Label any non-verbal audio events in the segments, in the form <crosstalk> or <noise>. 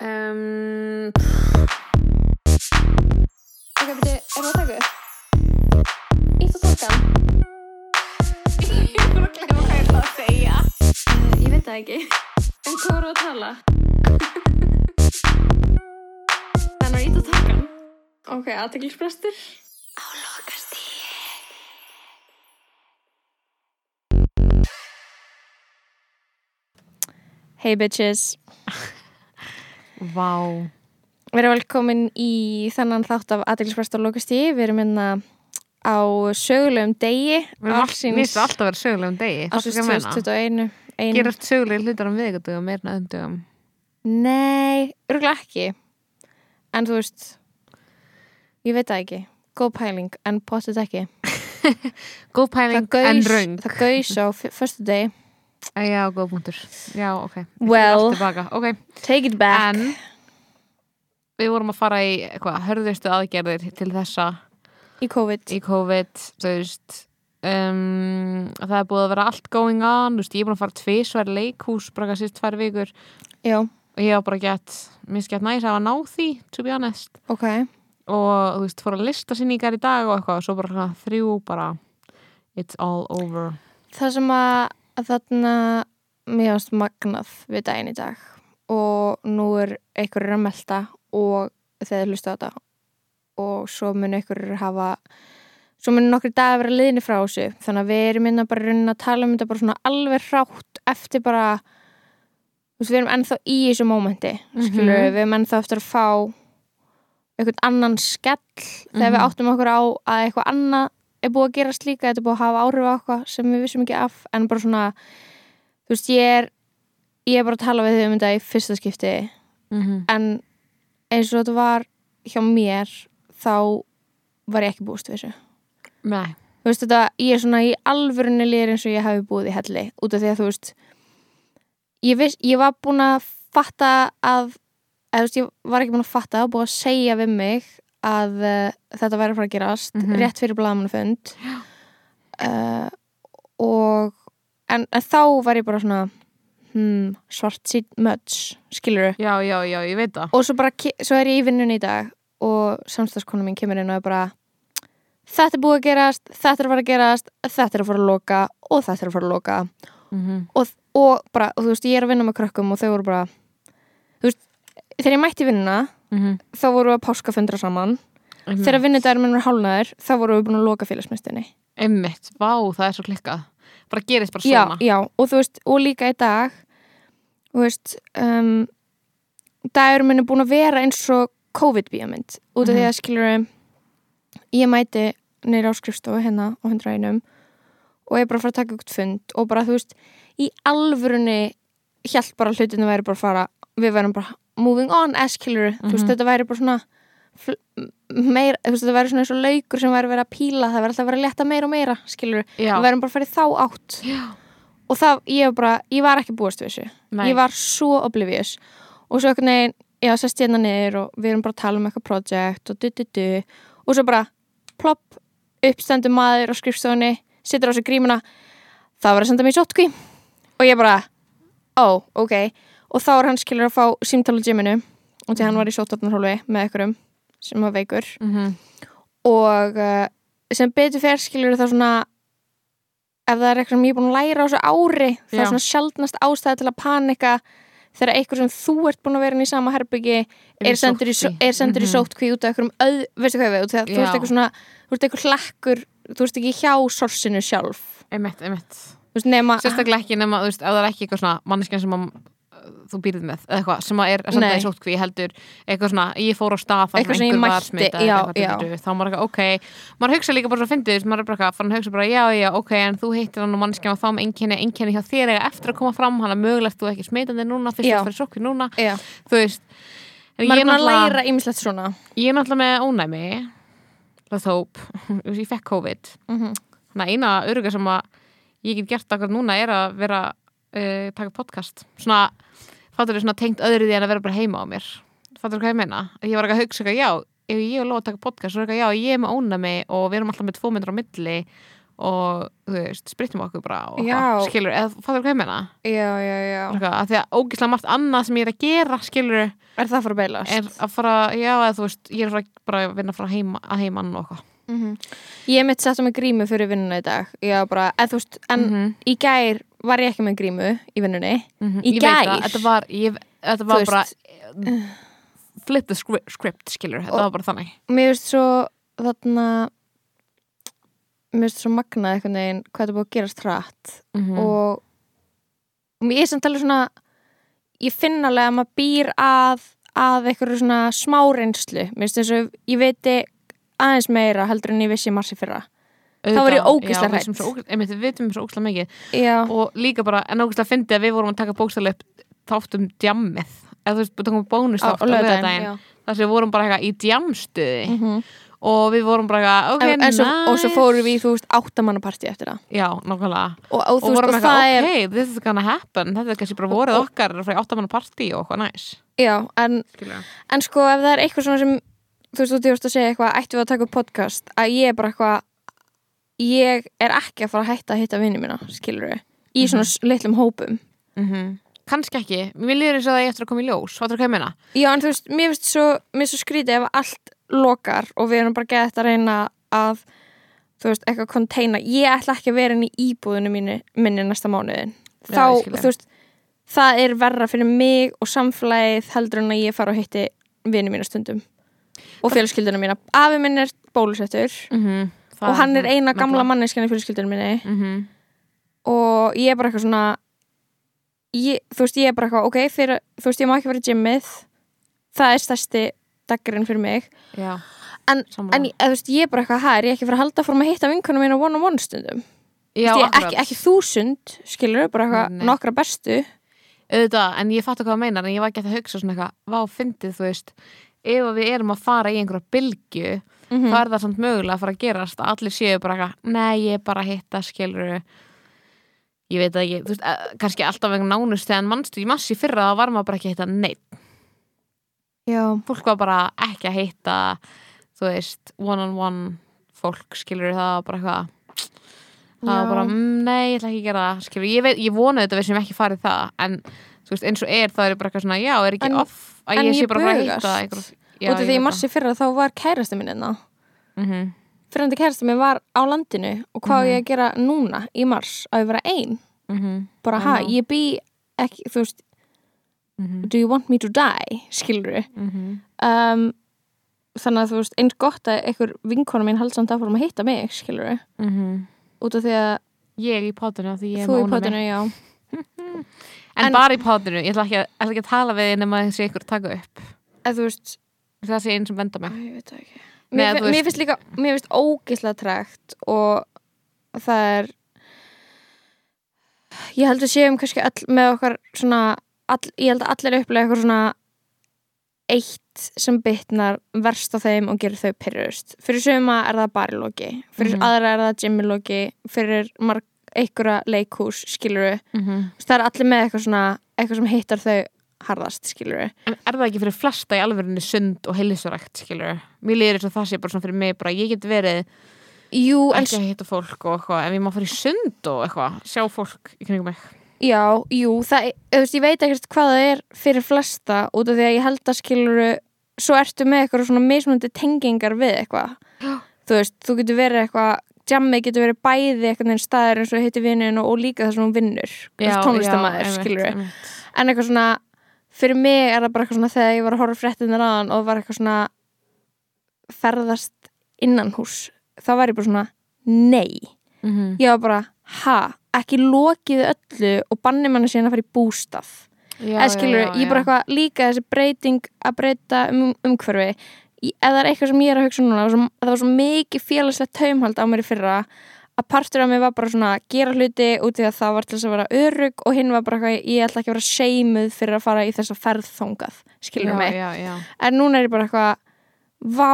Um, ok, beti, er það að taka upp? Ítt og takkan? Ég bara að glemma hvað ég ætla að segja. Uh, ég veit það ekki. En hvað voru að tala? <laughs> Þannig að ítt og takkan. Ok, aðteglisbrestur. Á lokastíð. Hey bitches. Vá. Við erum velkomin í þennan þátt af aðeinsprest á lokastíði. Við erum hérna á sögulegum degi. Við erum alltaf að vera sögulegum degi. Ásins ekki að meina. 2021. Ein... Gerast sögulegir hlutar um viðgöldugum meirna öndugum. Nei, örgulega ekki. En þú veist, ég veit það ekki. Góð pæling, en potið ekki. <laughs> Góð pæling en raung. Það gaus á f- förstu degi. Já, góð punktur. Já, ok. Well. tek allt tilbaka. Ok, Take it back. en við vorum að fara í eitthvað, hörðustu aðgerðir til þessa Í COVID. í COVID, þú veist um, það er búið að vera allt going on, þú veist, ég er búin að fara tvisvar leikhús, bara hvað sýst tvær vikur Já, og ég var bara gett, minnst gett næs að hafa náð því, to be honest ok. og þú veist, fór að lista sinningar í dag og eitthvað og svo bara þrjú bara it's all over Það sem að, að þarna mér varst magnað við daginn í dag og nú er einhverjur að melta og þeir hlusta á þetta og svo mun einhverjur hafa svo mun nokkri dag vera liðni frá þessu þannig að við erum minna bara raunin að tala um þetta bara svona alveg hrátt eftir bara þú veist, við erum ennþá í þessu mómenti skilur Mhm. við erum ennþá eftir að fá einhvern annan skell þegar við Mhm. áttum okkur á að eitthvað annað er búið að gerast líka, þetta er búið að hafa áhrif á eitthvað sem við vissum ekki af en bara svona, þú veist, ég er ég er bara að tala við þau um þetta í fyrsta skipti. Mm -hmm. en eins og þetta var hjá mér þá var ég ekki búist við þessu. Nei, þú veist þetta, ég er svona í alvörunni lýr eins og ég hafi búið í helli út af því að þú veist ég, viss, ég var búin að fatta að eða þú veist, ég var ekki búin að fatta og búin að segja við mig að uh, þetta væri að fara að gerast Mhm. rétt fyrir blagamannafund uh, og en, en þá var ég bara svona hmm, svart sítt möts skilur já, já, já, ég veit það. Og svo bara, svo er ég í vinnunni í dag og samstagskona mín kemur inn og er bara þetta er búið að gerast, þetta er að fara að gerast þetta er að fara að loka og þetta er að fara að loka. Mm -hmm. og, og bara, og þú veist, ég er að vinna með krökkum og þau voru bara þú veist, þegar ég mætti vinnuna Mm -hmm. þá voru við að páskafundra saman. Þegar vinnudagur minn var hálnaður þá voru við búin að loka félagsmyndstinni Einmitt, vá, það er svo klikkað. Bara gerist bara já, svona. já, og þú veist, og líka í dag þú veist um, dagur minn er búin að vera eins og COVID-bíamynd út af því Mhm. að skilur ég mæti neyra á skrifstofu hérna á 101 og ég er bara að fara að taka út fund og bara þú veist, í alvörunni hjælt bara hlutinu væri bara að fara við værum bara moving on as skilur þú veist, Mhm. þetta væri bara svona meira, þú veist, þetta væri svona eins og laukur sem væri verið að píla, það væri alltaf verið að leta meira og meira skilur, já. við værum bara að fara í þá átt. Já. og það, ég var bara, ég var ekki búast við þessu. Nei. ég var svo oblivious. Og svo einhvern veginn, já, sest hérna niður og við erum bara að tala um eitthvað project og du, du, du, og svo bara plopp, uppstendur maður á skrifstofunni situr á sig grímuna. Það var að senda mér sótkví og ég bara, ó, ok og þá er hann skilur að fá símtala gyminu og því hann var í sótvarnarhólu með einhverjum sem var veikur Mm -hmm. og uh, sem betur fer skilur það svona ef það er eitthvað er búin að læra á þessu ári það Já. er svona sjaldnast ástæða til að panika þegar eitthvað sem þú ert búin að vera í sama herbyggi er sendur í, só- er sendur í Mhm. sótkví út af einhverjum öð, veistu hvað við, þú ert eitthvað svona þú ert eitthvað hlekkur, þú ert ekki hjá sorsinu sjálf, Einmitt, einmitt veist, nema Sérstaklega ekki nema, þú veist, ef það er ekki eitthvað svona manneskjan sem þú býrð með eitthvað sem að er að senda í sótkví heldur eitthvað svona, ég fór á stað Eitthvað sem ég mætti, þá maður eitthvað, ok. Maður hugsa líka bara svo að fyndi þess, maður er bara eitthvað að hugsa bara, já, já, ok, en þú heitir hann og manneskjan og þá með einkenni, einkenni hjá þér eða eftir að koma fram, hann er mögulegt þú ekki smitandi núna, fyrst að í sótkví núna. Já, þú veist maður er að læra ýmislegt svona. Ég er náttúrulega með ónæmi að að ég get gert akkur núna er að vera uh, taka podcast. Svona, fattur þau svona tengt öðru því en að vera bara heima á mér. Fattur þau hvað ég meina, ég var ekki að hugsa eitthvað, já ef ég og Lóa taka podcast, er eitthvað, já, ég er með ónæmi og við erum alltaf með tvo myndir á milli og þú veist, sprittum okkur bara og eitthvað, skilur, eða fattur hvað ég meina? Já, já, já. Eitthvað, að því að ógislega margt annað sem ég er að gera skilur, Er það að beilast? er að fara já, eða þú veist, ég er að fara bara að vinna frá heima, að heimann og eitthvað. Mhm. Ég mitt sett með grímu fyrir vinnuna í dag. Ég var bara, eða þú veist, en Mhm, í gær var ég ekki með grímu í vinnunni mhm. í Ég gær. að þetta var, ég, þetta var bara veist. flip the script, skilur, þetta Og- var bara þannig Mér finnst svo þarna Mér finnst svo magnað einhvern veginn hvað þetta búið að gerast hratt Mhm. og mér er samt alveg svona ég finn alveg að maður býr að að einhverju svona smá reynslu mér finnst þess að ég veiti aðeins meira heldur en ég vissi í marsi fyrra Þá var ég ógeðslega já, við sem svo ógislega mikið. Já, og líka bara, en ógislega fyndi að við vorum að taka bókstæðlega upp þátt um djammið. Eða þú veist, við tókum bónus á, á þátt á lögdæn lögadaginn þar sem við vorum bara eitthvað í djamstuði. Mm -hmm. og við vorum bara eitthvað, ok, en, en svo, nice og svo fórum við í, þú veist, áttamannapartí eftir það. Já, nákvæmlega. Og, og og vorum eitthvað, er ok, this is gonna happen. Þetta er kannski bara vorið og- okkar frá áttamanna partí og eitthvað næs já, en, en sko ef það er eitthvað svona sem þú veist, þú veist að segja eitthvað ættum við að taka upp podcast? Að ég er bara eitthvað ég er ekki að fara að hætta að hitta vinni mína, skilur við í svona mm litlum hópum mm kannski ekki, mér líður og það ég eftir að koma í ljós hvað er hvað ég meina? Já, en þú veist, mér finnst svo, svo skrítið ef allt lokar og við erum bara gett að reyna að, þú veist, eitthvað konteina. Ég ætla ekki að vera inn í íbúðinu mínu, minni næsta mánuðin. Já, Þá, þig. þú veist, það er verra fyrir mig og samflæðið heldur en að ég fara og hitti vini mína stundum og fjölskylduna mína. Afi minn er bólusettur Mm -hmm. Og hann er eina gamla manneskjan í fjölskyldunum minni. Mm -hmm. og ég er bara eitthvað svona ég, þú veist, ég er bara eitthvað, ok, fyrir, þú veist, ég má ekki vera í gymmið. Það er stærsti daggarinn fyrir mig. Já, en, en ég- þú veist, ég er bara eitthvað, hæ, er ég ekki fyrir að halda fórum að hitta vinkunum mína one on one stundum já, Þú veist, ég, ekki, ekki þúsund, skilur bara eitthvað nokkra bestu. Auðvitað, en ég fatt hvað það meinar en ég var ekki að hugsa svona eitthvað, vá, fyndið þú veist, ef við erum að fara í einhverja bylgju, mm þá er það samt mögulega að fara að gerast að allir séu bara eitthvað, nei, ég er bara að hitta skilur ég veit að ekki, þú veist, eh, kannski alltaf vegna nánust en mannstu í massi fyrra þá var maður bara ekki að hitta neitt, já, fólk var bara ekki að hitta þú veist, one on one fólk, skilur það var bara eitthvað það var bara, mm, nei, ég ætla ekki að gera það skilur, ég, ég vona þetta við sem ekki farið það en þú veist, eins og er, þá er bara eitthvað svona já, er ekki En- off, að ég sé ég bara að fara að einhver, út af því í marsi fyrra þá var kærasta minn enna mm -hmm. fyrirandi kærasta minn var á landinu og hvað á Mhm. ég að gera núna í mars? Að ég vera ein, bara ha, Mhm. ég bý ekki, þú veist, do you want me to die, skilur Mhm. um, þannig að þú veist eins gott að einhver vinkona mín haldi samt áfram að hitta mig, skilur út af því að ég í pátinu því ég er þú í potinu, já. <laughs> En, En- bara í pátinu, ég ætla ekki, að- ætla ekki að tala við nema þessi ykkur taka upp. Eða þú veist, það sé einn sem benda Æ, mig ég veit það ekki. Nei, mér, veist- mér finnst líka, mér finnst ógislega trekt og það er ég held að séum kannski all, með okkar svona, all, ég held að allir upplega eitthvað svona eitt sem bitnar verst á þeim og gerir þau pyrrust fyrir suma er það barilogi fyrir Mhm. aðra er það gymmilogi fyrir marg, einhverja leikhús skiluru, mm -hmm. það er allir með eitthvað svona eitthvað sem hittar þau harðast skiluru en er það ekki fyrir flesta í alvörunni sund og heilsurækt, skilur mér líður eins og það sé bara svona fyrir mig bara ég get verið Jú, en ekki að hitta fólk og eitthvað ef ég má í sund og eitthvað sjá fólk í kringum mig. Já, jú, það, þú veist, ég veit ekkert hvað það er fyrir flesta út af því að ég held að skiluru svo ertu með eitthvað svona mismunandi tengingar við eitthvað. Þú veist, þú getur verið eitthvað jammið getur verið bæði eitthvað neinn staðar eins og hitti vinnin og, líka það sem hún vinnur tónlistamæður, skiluru en eitthvað svona, fyrir mig er það bara eitthvað svona þegar ég var að horfa fréttinir aðan og var eitthvað svona ferðast innan hús þá var ég bara svona, nei. Mm -hmm. ég var bara, ha, ekki lokið öllu og banni manni síðan að fara í bústað. Eða skilur, ég bara eitthvað líka þessi breyting að breyta um, umhverfi. Er eitthvað sem ég er að hugsa núna það var svo, það var svo mikið félagslegt taumhald á mér í fyrra að partur af mig var bara svona að gera hluti út í að það var til þess að vera örug og hinn var bara eitthvað, ég ætla ekki að vera seimuð fyrir að fara í þessa ferð þongað skilur mig, já, já. en núna er ég bara eitthvað vá,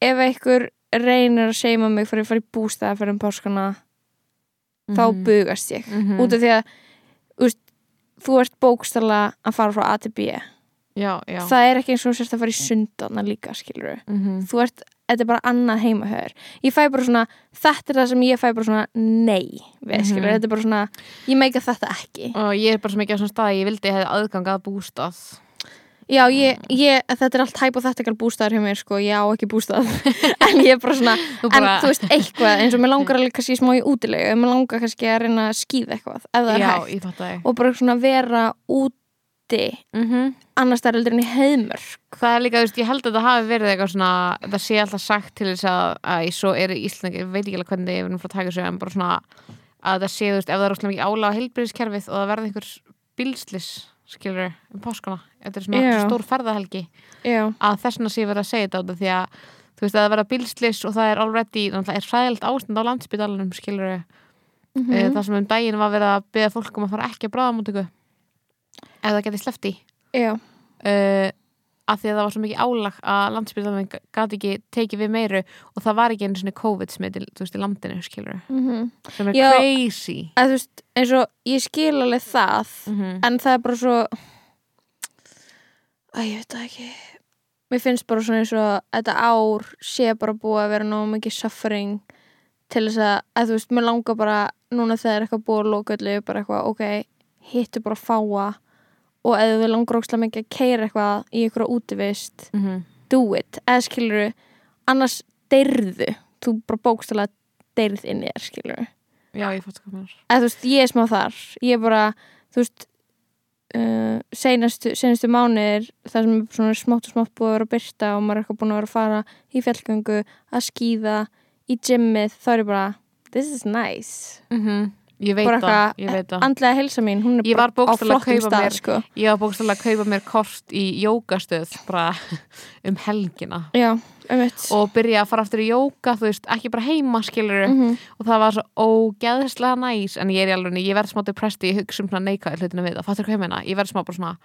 ef einhver reynir að seima mig fyrir að fara í bústað fyrir um páskana þá Mhm. bugast ég Mhm. út af því að úst, þú ert bókstala að fara frá A til B já, já. það er ekki eins og sérst að fara í sundana líka skilur Mm -hmm. þú ert þetta er bara annað heimahör. Ég fæ bara svona, þetta er það sem ég fæ bara svona nei, við Mhm. skilur þetta er bara svona, ég meika þetta ekki. Og ég er bara svo mikið á svona stað að ég vildi að ég hefði aðgang að bústað. Já, ég, ég, þetta er allt hypothetical bústæður hjá mér, sko, ég á ekki bústað. <laughs> En ég er bara svona, Þú en bara- þú veist, eitthvað eins og mér langar alveg kannski smá í útilegu, mér langar kannski að reyna að skýða eitthvað, ef það er Já, hægt. fatt það og bara svona vera úti mm annars það er heldur en í heiðmörk. Það er líka, þú veist, ég held að þetta hafi verið eitthvað svona, það sé alltaf sagt til þess að, að svo er í Ísland, ég veit ekki alveg hvernig ég er frá að taka þessu, en bara svona að það sé, þú veist, ef það er rosalega mikið álag á heilbyrðiskerfið og það verði einhver bílslis, skilur, um páskana, þetta er svona Já. stór ferðahelgi, já, að þess vegna sé verið að segja þetta út af því að, þú veist, að það verða bílslis og það er already, náttúrulega er hræðilegt ástand á landsbytalanum, skilur, mm mm. það sem um daginn var verið að beða fólk um að fara ekki að bráðamótöku, ef það geti já, uh, að því að það var svo mikið álag að landsbyggðarinn gæti ekki tekið við meiru og það var ekki einu svona COVID smiti þú veist í landinu skilur mm sem er Já. crazy. Að veist, eins og ég skil alveg það mm en það er bara svo að ég veit ekki. Mér finnst bara svona eins og þetta ár sé bara búið að vera nóg mikið suffering til þess að, að þú veist, mér langar bara núna þegar er eitthvað búið að lóka öllu bara eitthvað, ok, hittu bara fáa og ef þú langar ókslega mikið að keira eitthvað í eitthvað útivist -hmm. do it, eða skilur annars deyrðu. Þú bara bókstala deyrð inn í þér skilur já ég fótt eða þú veist, ég er smá þar. Ég er bara, þú veist uh, seinastu, seinastu mánuðir það sem er svona smátt og smátt búið að vera að byrta og maður er eitthvað búin að vera að fara í fjallgöngu, að skýða í gymmið, þá er ég bara this is nice. -hmm. Ég veit það, ég veit það. andlega helsa mín, hún er bara á flottum stað mér- sko. ég var bókstaflega að kaupa mér kort í jógastöð bara <laughs> um helgina. Já, um og byrja að fara aftur í jóga þú veist, ekki bara heima skilur Mhm. og það var svo ógeðslega næs en ég er í alveg, ég verð smá depressed ég hugsa um svona neikvæði hlutinu við það, fattur hvað ég meina? Ég verð smá bara svona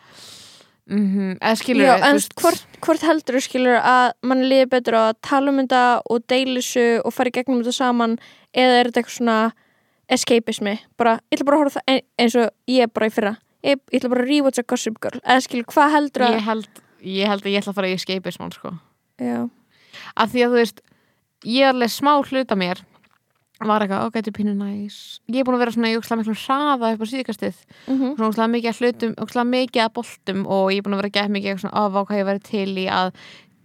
mm eða skilur Já, en hvort, hvort heldur skilur að mann liði betur að tala um þetta og deilusu og fara í gegnum þetta saman eða er þetta eitthvað svona escapismi, bara, ég ætla bara að horfa það ein- eins og ég er bara í fyrra. Ég, ég ætla bara að rewatcha Gossip Girl. Eða skilur, hvað heldur að ég held, ég held að ég ætla að fara í escapism sko. Af því að þú veist ég er alveg smá hluta mér var eitthvað, ok, þetta er pínu næs. Ég er búin að vera svona í ókslega miklu hraða upp á síðkastið. Mm svona ókslega mikið að hlutum, ókslega mikið að boltum og ég er búin að vera gett mikið eitthvað svona af á hvað ég verið til í að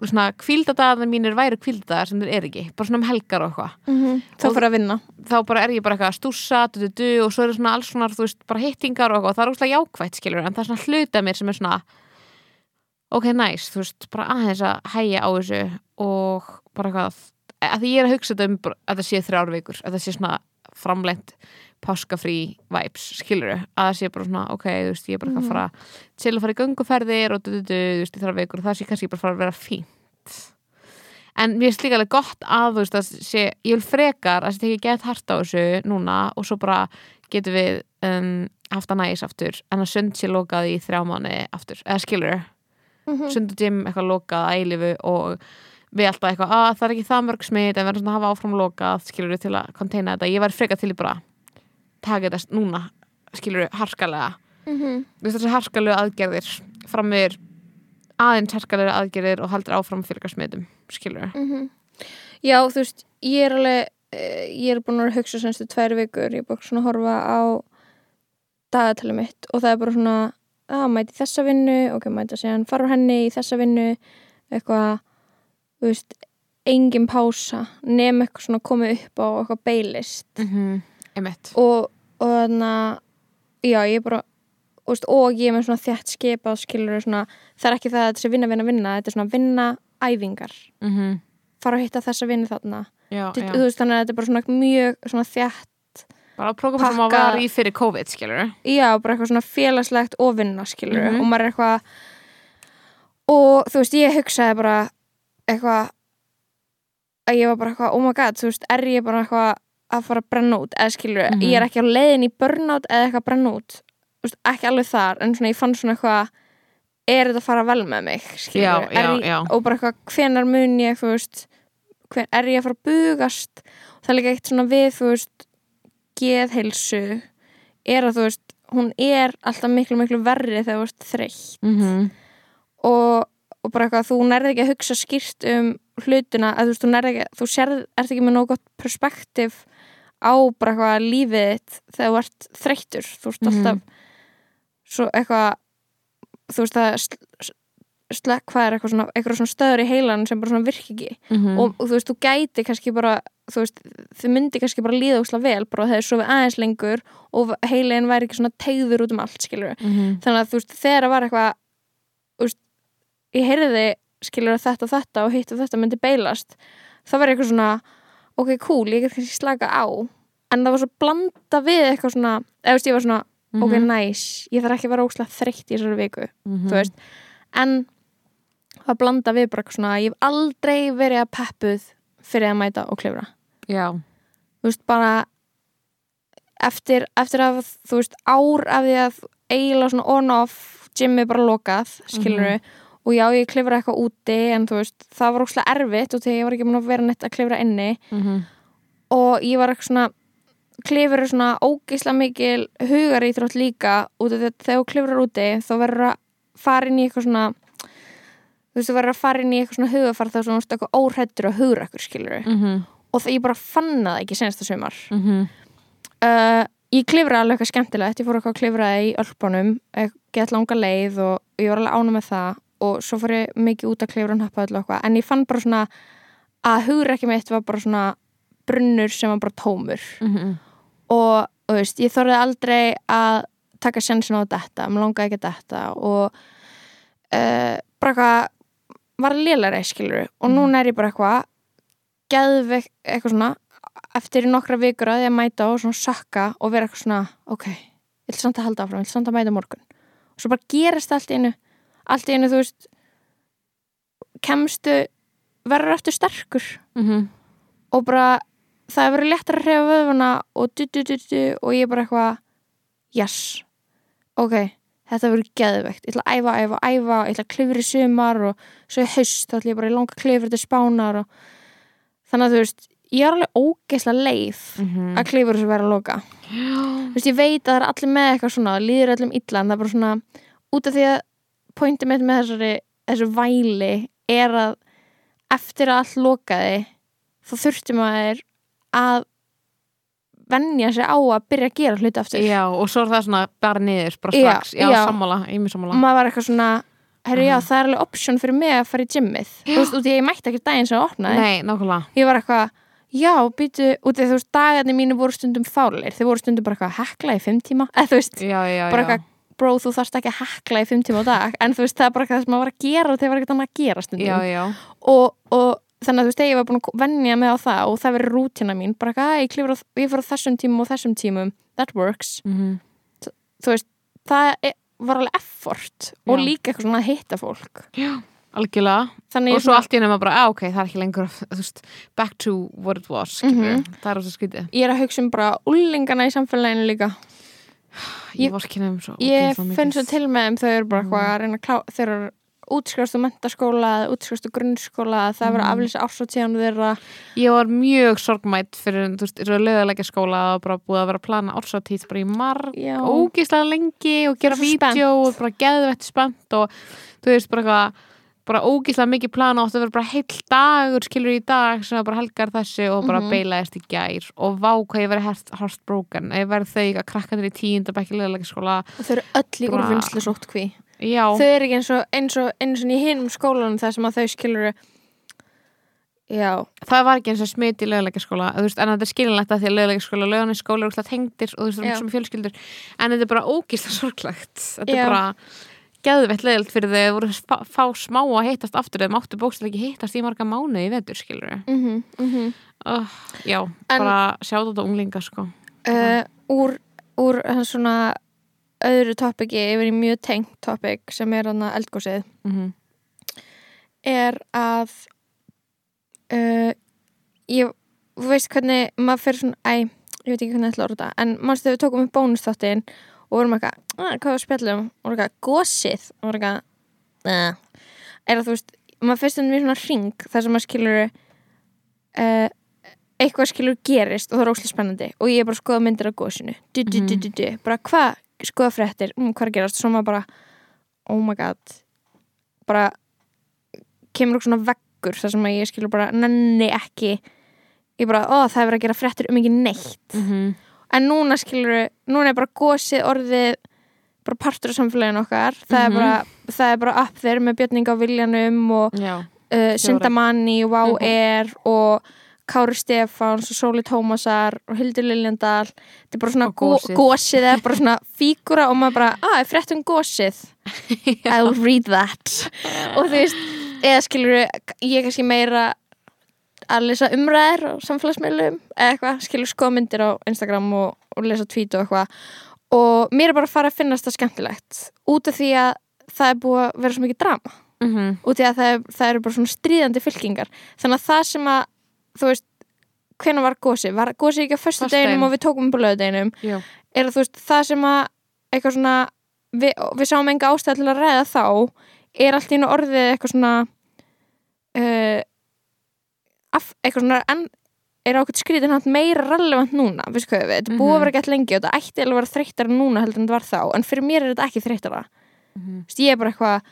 svona kvíldadagarnir mínir væri kvíldadagar sem þeir eru ekki, bara svona um helgar og eitthvað. Þá Og- fyrir að vinna. þá bara er ég bara eitthvað að stússa du, du, du, og svo eru svona alls svona, þú veist, bara hittingar og eitthvað, og það er úrslega jákvætt, skilur en það er svona hluta mér sem er svona ok, nice, þú veist, bara aðeins að hæja á þessu og bara eitthvað, að því ég er að hugsa þetta um að það sé þrjár vikur, að það sé svona framlengt páskafrí vibes, skilur að það sé bara svona, ok, þú veist, ég er bara eitthvað að fara til að fara í gönguferðir og du, du, du, þú veist, í þrjár vikur og það sé kannski bara fara að vera fínt. En mér finnst líka alveg gott að þú veist að sé, ég vil frekar að það tekja gett hart á þessu núna og svo bara getum við um, haft að næs aftur en að sund sé lokað í þrjá mánu aftur, eða skilur Mhm. sund og gym eitthvað lokað að eilifu og við alltaf eitthvað, að það er ekki það mörg smit en við erum svona að hafa áfram lokað skilur til að konteina þetta, ég væri frekar til í bara taka þetta núna skilur harkalega Mhm. Þú veist, þessi harkalegu aðgerðir framir aðeins harkalegu aðgerðir og haldur áfram fyrir smitum skilur Mhm. Já, þú veist, ég er alveg eh, ég er búin að hugsa semstu tvær vikur ég er bara svona að horfa á dagatali mitt og það er bara svona að mæti þessa vinnu ok, mæti að segja hann fara henni í þessa vinnu eitthvað þú veist, engin pása nefn eitthvað svona komið upp á eitthvað beilist mm -hmm. Og, og þannig að já, ég er bara veist, og ég er með svona þjætt skipað skilur svona, það er ekki það að þetta sé vinna, vinna, vinna þetta er svona vinna æfingar mm -hmm. fara að hitta þessa vinnu þarna já, Þú- já. veist, þannig að þetta er bara svona mjög svona þjætt, bara prógram sem að var í fyrir COVID skilur já, bara eitthvað svona félagslegt og vinna, skilur Mhm. og maður er eitthvað og þú veist, ég hugsaði bara eitthvað að ég var bara eitthvað, oh my god, þú veist, er ég bara eitthvað að fara að brenna út, eða skilur Mhm. ég er ekki á leiðin í burnout eða eitthvað að brenna út þú veist, ekki alveg þar, en svona ég fann svona eitthvað er þetta að fara vel með mig skilur, Já, já, ég, já. og bara eitthvað, hvenar mun ég þú veist, hven, er ég að fara að bugast það er líka eitt svona við þú veist, geðheilsu er að þú veist, hún er alltaf miklu miklu verri þegar þú veist þreytt mm -hmm. og, og bara eitthvað þú nærði ekki að hugsa skýrt um hlutina að þú veist, þú, nærð ekki, þú sérð, ert ekki með nóg gott perspektiv á bara eitthvað lífið þitt þegar þú ert þreyttur þú ert Mhm. alltaf svo eitthvað þú veist það sl- slekk hvað er eitthvað svona, eitthvað svona stöður í heilan sem bara svona virk ekki Mhm. og, og þú veist, þú gæti kannski bara þú veist, þið myndi kannski bara líða úsla vel bara þegar svo við aðeins lengur og heilin væri ekki svona tegður út um allt skilur Mhm. þannig að þú veist, þegar það var eitthvað þú veist, ég heyrði skilur þetta og þetta og hitt og þetta myndi beilast það var eitthvað svona ok, cool, ég get kannski slaka á. En það var svo blanda við eitthvað svona eða veist, ég var svona, ok, Mhm. nice ég þarf ekki að vera óslega þreytt í þessari viku Mhm. þú veist, en það blanda við bara svona ég hef aldrei verið að peppuð fyrir að mæta og klifra. Já, þú veist, bara eftir, eftir að þú veist, ár af því að eiginlega svona on-off gymmi bara lokað, skilur og já, ég klifra eitthvað úti en þú veist, það var óslega erfitt og þegar ég var ekki múin að vera neitt að klifra inni Mhm. og ég var eitthvað svona klifur er svona ógeislega mikil hugar í þrótt líka út af að þegar þú klifrar úti þá verður að fara inn í eitthvað svona þú veist, þú verður að fara inn í eitthvað svona hugafar þá svona eitthvað óhrættur og hugur ekkur skilur Mhm. og það ég bara fann það ekki senasta sumar Mhm. uh, ég klifra alveg eitthvað skemmtilegt ég fór eitthvað að klifra í Ölpunum gett langa leið og ég var alveg ánum með það og svo fór ég mikið út að klifra og nappa og eitthvað. En ég fann bara svona að hugur ekki mitt var bara svona brunnur sem var bara tómur. Mhm. og þú veist, ég þorði aldrei að taka sjansin á þetta mér langaði ekki að þetta og uh, bara eitthvað var lélæri skilur og núna er ég bara eitthvað geðveik eitthvað svona eftir nokkra vikur að ég mæta og svona sakka og vera eitthvað svona ok, ég vil samt að halda áfram, ég vil samt að mæta morgun. Og svo bara gerist allt einu allt í einu, þú veist kemstu verður eftir sterkur. Mhm. og bara það hefur verið léttar að hrefa vöðvana og du, du, du, du, og ég er bara eitthvað yes, ok þetta verður geðveikt, ég ætla að æfa, æfa, æfa ég ætla að klifra í sumar og svo í haust þá ætla ég bara í langa klifra til spánar og þannig að þú veist ég er alveg ógeðslega leið Mhm. að klifra þessu vera að loka. Þú veist, ég veit að það er allir með eitthvað svona líður öllum illa en það er bara svona út af því að pointið mitt með þessari þessu væli er að eftir að allt lokaði þá þurfti maður að venja sig á að byrja að gera hluti aftur. Já, og svo er það svona bara niður, bara strax. Já, já. sammála, ég mér og sammála. Maður var eitthvað svona herru já, það er alveg option fyrir mig að fara í gymmið. Þú veist, út í að ég mætti ekki daginn sem það opnaði. Nei, nákvæmlega. Ég var eitthvað, já, býtu út í þú veist, dagarnir mínu voru stundum fálir. Þeir voru stundum bara eitthvað að hekla í fimm tíma <laughs> eða þú veist, Já, já, bara já. eitthvað bro, þú þarfst ekki að hekla í fimm tíma á dag. En þú veist, það er bara eitthvað sem maður var að gera og þeir var ekkert annað að gera stundum. Já, já, og, og þannig að þú veist, ég var búin að venja mig á það og það verið rútina mín, bara eitthvað, "Æ, ég, klifra, á- ég fór á þessum tímum og þessum tímum. That works, Mhm. þú veist það er, var alveg effort og Já. líka eitthvað svona að hitta fólk. Já Algjörlega. Og svo allt í henni maður bara, á, ok, það er ekki lengur veist, back to what it was skilur Mhm. Það er rosa skrítið. Ég er að hugsa um bara úlingana í samfélaginu líka Ég Ég- var ekki nefnum svo ég ógeðslega finn svo til með þeim þau eru bara eitthvað að reyna að klá þeir eru útskjástu mentaskóla útskjástu grunnskóla, það er verið að Mhm. aflýsa ársóttíðan þeirra. Ég var mjög sorgmætt fyrir, þú veist, löguleika skóla og bara búið að vera að plana ársáttíð bara í marg, ógíslega lengi og gera vídeo og bara geðvett spennt og þú veist, bara eitthvað bara ógíslega mikið plana og átti að vera bara heill dagur skilur í dag sem var bara helgar þessi og bara Mhm. beilaðist í gær. Og vá hvað ég verið heartbroken. Ég verið þau að krakkanir í tíundabækki löguleika skóla og þau eru öll í Bara- úrvinnslu sóttkví. Já, þau eru ekki eins og, eins og, eins og í hinum skólanum þar sem að þau skilur já, það var ekki eins og smit í löguleika skóla þú veist, en þetta er skilinlegt að því að löguleika skóla og löguleika skóla eru úrslega tengdir og þú veist, það er sem fjölskyldur. En þetta er bara ógíslega sorglegt. Þetta er bara geðveitt leðilt fyrir þau voru fá, fá smá að hittast aftur þau máttu bókstæð ekki hittast í marga mánuði í vetur skilur mhm, mhm. Uh, já, En- bara sjáðu þetta unglinga sko. Uh, úr, úr hann svona öðru topiki yfir í mjög tengt topik sem er hann að eldgósið mm er að uh, ég veist hvernig maður fyrir svona æ, ég veit ekki hvernig ég ætla að orða þetta en mannstu þegar við tókum upp bónusþáttin og vorum eitthvað, "Ah, hvað var spjallum og vorum eitthvað, gósið og vorum eitthvað, er að þú veist maður fyrst um mér svona ring þar sem maður skilur uh, eitthvað skilur gerist og það er óslega spennandi. Og ég er bara að skoða myndir af gósinu du, du, du, du, du. bara hvað, skoða fréttir. Um, hvað er gerast, svo maður bara oh my god. Bara kemur okkur svona veggur þar sem að ég skilur bara nenni ekki. Ég bara, ó það er verið að gera fréttir um ekki neitt. Mhm. En núna skilur núna er bara gósið orðið bara partur af samfélaginu okkar. Það, er Mhm. bara, það er bara upp þeir með björning á viljanum og uh, Sindamanni, Wow Mhm. Air og Kári Stefáns og Sóli Tómasar og Hildur Liljandal. Þetta er bara svona Og gó- gosið. gósið er bara svona <laughs> fígura og maður bara, að, er frétt um gósið <laughs> I'll read that. Og þú veist, eða skilur ég er kannski meira að lesa umræðir og samfélagsmiðlum eða eitthvað, skilur skoðmyndir á Instagram og, og lesa tweet og eitthvað og mér er bara að fara að finnast það skemmtilegt út af því að það er búið að vera svo mikið drama Mhm. út í að það, er, það eru bara svona stríðandi fylkingar þannig að það sem að þú veist, hvenær var gósi var gósi ekki á Föstudeginum. deginum og við tókum upp á löðdeginum Já. er að þú veist, það sem að eitthvað svona, við, við sáum enga ástæð til að ræða þá er allt í orðið eitthvað svona uh, af, eitthvað svona en, er ákveð skrítin hann meira relevant núna, við sko við, þetta er búið að Mhm. vera gett lengi og þetta ætti alveg að vera þreyttara núna heldur en þetta var þá, en fyrir mér er þetta ekki þreyttara. Þú veist, ég er bara eitthvað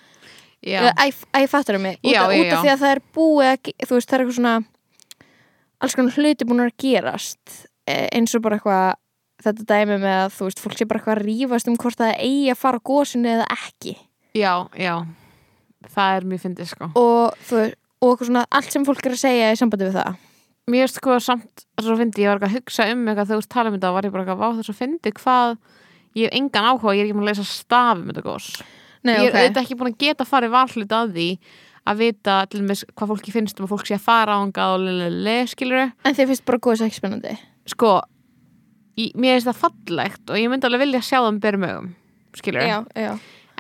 Já, Æ, æ, fattar mig. Út, Já, já, út af já. því að það er búið að, þú veist, það er eitthvað svona alls konar hluti búin að gerast eh, eins og bara eitthvað þetta dæmi með að, þú veist, fólk sé bara eitthvað að rífast um hvort það eigi að fara á gósinu eða ekki. Já, já. Það er mjög fyndið sko. Og þú veist, og svona allt sem fólk er að segja í sambandi við það. Mér sko samt svo fyndi, ég var ekki að hugsa um eitthvað þegar þú tala um þetta og var ég bara eitthvað, vá það er svo fyndi hvað ég hef engan áhuga, ég er ekki búin að lesa staf um þetta gós. Nei, Ég er ok, auðvitað ekki búin að geta farið varhlut að því að vita til dæmis hvað fólki finnst um að fólk sé að fara ángað og lelele, skilur en þið finnst bara góðs ekki spennandi. Sko, ég, mér finnst það fallegt og ég myndi alveg vilja sjá það um berum augum, skilur Já, já,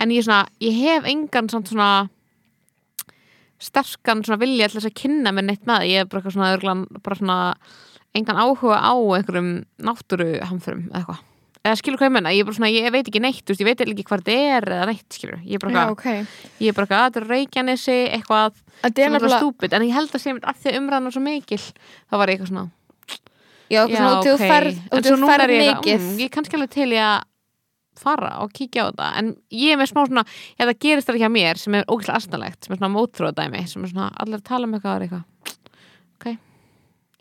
en ég, svona, ég hef engan samt svona sterkan svona vilja til þess að kynna mér neitt með ég er bara eitthvað svona, örglan, bara svona engan áhuga á einhverjum náttúruhamförum eða eitthvað. Eða skilur hvað ég menna, ég, svona, ég veit ekki neitt veist, ég veit ekki hvað þetta er eða neitt skilur ég er bara já, eitthvað, ok. ég er bara eitthvað, "Ah, þetta er reykjanesi eitthvað Þetta er nefnilega, stúpid. En ég held að sem að því umræðan er svo mikil þá var ég eitthvað svona, já, eitthvað svona, þú ferð, en svo núna er ég eitthvað, mm, ég er kannski alveg til í að fara og kíkja á þetta. En ég er með smá svona, ef það gerist það ekki að mér sem er ógæslega astanlegt, sem er svona mótróðdæmi sem er svona, allir tala um eitthvað eitthvað ok,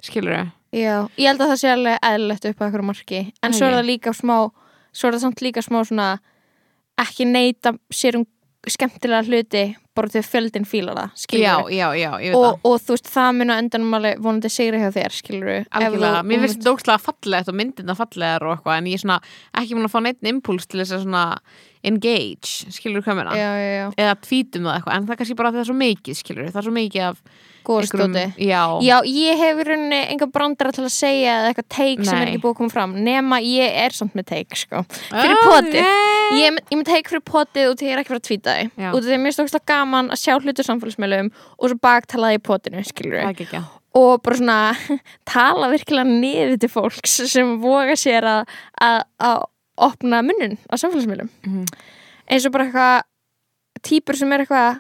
skilur þau? Já, ég held að það sé alveg eðlilegt upp að eitthvað marki. En svo er það líka smá svo er það samt líka smá svona ekki neita sér um skemmtilega hluti bara til fjöldin fílar það skilur já, já, já, ég veit og, og þú veist það mun að endanum alveg vonandi sigri hjá þér skilur Algjörlega, mér finnst þetta ógslag fallegt og myndina fallegar og eitthvað en ég er svona ekki múin að fá neitt impuls til þess að svona engage, skilur já, eða tvítum það eitthvað, en það kannski bara að það er svo mikið skilur það er svo mikið af góðstóti já, Já, ég hef í rauninni enga brandara til að segja eða eitthvað teik sem er ekki búið að koma fram nema ég er samt með teik sko. fyrir Ah, potið. nei. ég, ég með teik fyrir potið og því ég er ekki fyrir að tvíta út af því að mér er stókst gaman að sjá hlutur samfélagsmiðlum og svo baktalaði í potinu og bara svona <laughs> tala virkilega niður til fólks sem voga sér að, opna munnin á samfélagsmiðlum Mhm. eins og bara eitthvað týpur sem er eitthvað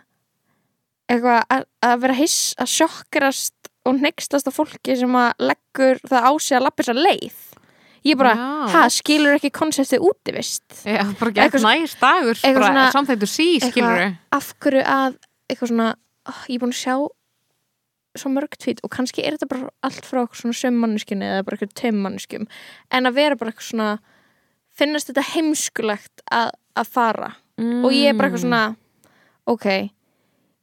eitthvað að, að vera hiss að sjokkrast og neykstast á fólki sem að leggur það á sig að lappa þessa leið. Ég bara, ha, skilur ekki konseptið útivist Já, bara gett næst dagur samþættur sí, skilur eitthvað- af hverju að eitthvað svona, oh, ég er búin að sjá svo mörg tvít og kannski er þetta bara allt frá svona sömmanneskjunni eða bara eitthvað teimmanneskjum en að vera bara eitthvað svona finnast þetta heimskulegt að, að fara. Mm. og ég er bara eitthvað svona ok, m-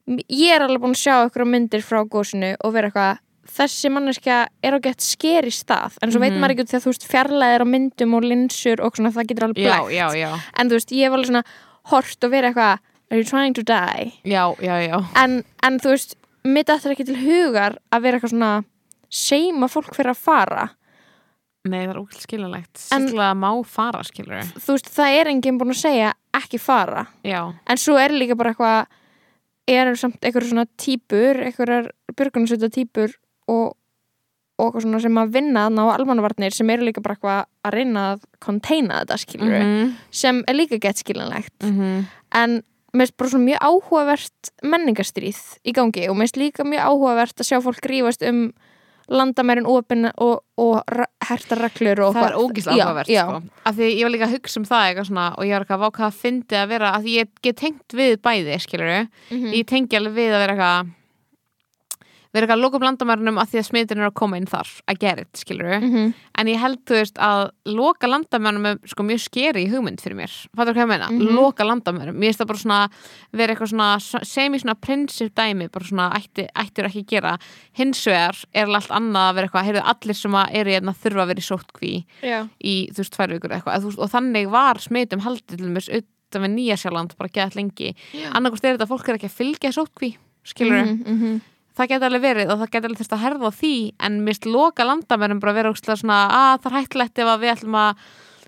ég er alveg búin að sjá eitthvað myndir frá gósinu og vera eitthvað þessi manneskja er á gett skeri stað. En svo veit Mhm. maður ekki út því að þú veist fjarlæðir á myndum og linsur og svona það getur alveg Já, blækt. já, já, en þú veist, ég hef alveg svona hort og verið eitthvað are you trying to die? já, já, já. En, en þú veist, mitt aftur ekki til hugar að vera eitthvað svona seima fólk fyrir að fara. Nei, það er ógæslega skiljanlegt. Að má fara, skilur þú veist, það er enginn búin að segja ekki fara. Já, en svo er líka bara eitthvað er samt eitthvað svona típur eitthvað björgunarsveita típur og, og eitthvað svona sem að vinna þarna á almannavarnir sem eru líka bara eitthvað að reyna að konteina þetta skilur mhm, sem er líka gett skiljanlegt. Mhm. En mér finnst bara svona mjög áhugavert menningarstríð í gangi og mér finnst líka mjög áhugavert að sjá fólk grífast um landamærin opin og, og herta reglur og Það er ógíslega áhugavert sko. af því ég var líka að hugsa um það svona, og ég var eitthvað að váka að fyndi að vera að því ég get tengt við bæði skilur Mhm. ég tengi alveg við að vera eitthvað vera eitthvað að loka upp landamærunum að því að smitin er að koma inn þar. Að gera þetta, skilur Mhm. en ég held, þú veist, að loka landamærunum er sko mjög skeri í hugmynd fyrir mér. Fattur hvað ég meina, Mhm. loka landamærum mér finnst það bara svona, vera eitthvað svona semi svona prinsip dæmi, bara svona ætti, ættir ekki að gera, hins vegar er allt annað að vera eitthvað, heyrðu, allir sem að eru hérna þurfa að vera í sótkví Já. í, þú veist, tvær vikur eitthvað, þú veist, og þannig var smitum haldið til þess utan við Nýja Sjáland bara geðað lengi, annarkost er þetta fólk er ekki að fylgja sótkví, skilur Mhm, mhm. Það geti alveg verið og það geti alveg þurft að herða á því en mist loka landamærum bara vera ógstlega svona að það er hættilegt ef að við ætlum að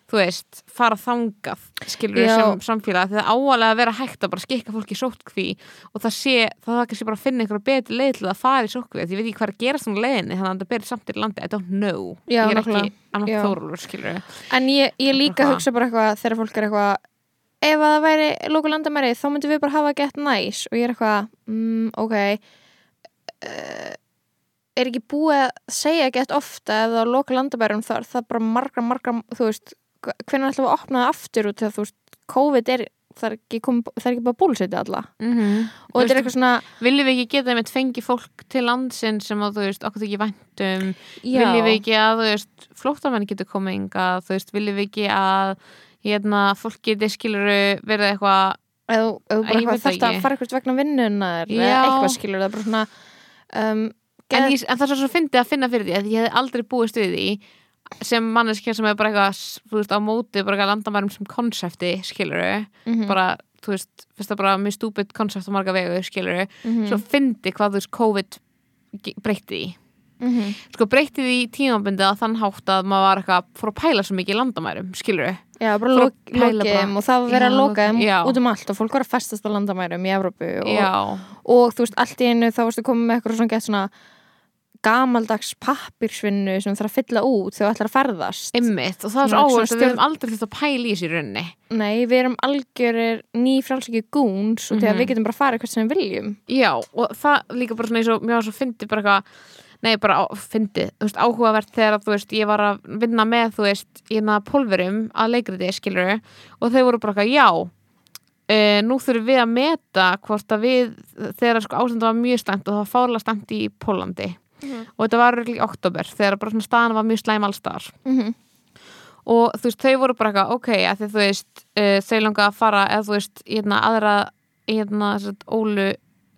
þú veist, fara þangað skilur við sem samfélag. Því það áalega að vera hægt að bara skikka fólki í sótkví og það sé, það það kannski bara að finna einhverja betri leið til að fara í sótkví því ég veit ekki hvað er að gerast um leiðinni þannig að það berið samt í landi. I don't know, Já, ég er ekki annað Já. þórólur skilur við En ég, ég líka Eitthvað. hugsa bara eitthvað þegar fólk er eitthvað ef að það væri loku landamæri þá myndum við bara hafa gett næs. Og ég er eitthvað, mm, ok er ekki búið að segja gett ofta ef það er loka landamærum þar, það er bara margra, margra þú veist, hvernig ætlum við að opna það aftur út þegar þú veist, COVID er það er ekki, kom, það er ekki bara búlseti alla. Mm -hmm. og þetta er eitthvað svona viljum við ekki geta með fengi fólk til landsinn sem að þú veist, okkur þykir væntum já, viljum við ekki að, þú veist, flóttamenn getur komið inga, þú veist, viljum við ekki að hérna, fólk geti skilur verið eitthvað ef þú bara eitthvað þarft að ekki. fara eitthvað vegna vinnunar eða eitthvað skilur það er bara svona um, en, ég, en það er svo fyndið að finna fyrir því að ég hef aldrei búist við því sem manneskja sem er bara eitthvað þú veist, á móti, bara eitthvað landamærum sem konsepti, skilur Mhm, bara, þú veist, finnst það bara mjög stúpid konsept á marga vegu, skilur mhm, svo fyndi hvað þú veist, COVID breytti því mhm. sko breytti því tímabundið að þann hátt að maður var eitthvað, fór að pæla svo mikið í landamærum, skilur Já, bara að bara- þeim og það var að Já, loka þeim já. út um allt og fólk var að festast á landamærum í Evrópu og, og þú veist, allt í einu þá varstu komið með eitthvað svona gett svona gamaldags pappirsvinnu sem þarf að fylla út þegar þú ætlar að ferðast Ymmit, og það er svo áherslu að við höfum aldrei þurft að pæla í þessu í rauninni Nei, við erum algjörir ný frálsöki gúns og þegar Mhm. við getum bara farið hvert sem við viljum Já, og það líka bara svona eins og mjög svo fyndi bara eitthvað Nei, bara á, fyndi, þú veist, áhugavert þegar þú veist, ég var að vinna með, þú veist, í hérna pólverum að leikriti, skilur og þau voru bara eitthvað, já Uh, nú þurfum við að meta hvort að við, þegar sko ástandi var mjög stæmt og það var fárlega stæmt í Pólandi Mhm. og þetta var í oktober þegar bara svona staðan var mjög slæm allstar mm -hmm. og þú veist, þau voru bara eitthvað, ok, að því þú veist uh, þau langa að fara, eða þú veist í hérna aðra, í hérna satt, ólu,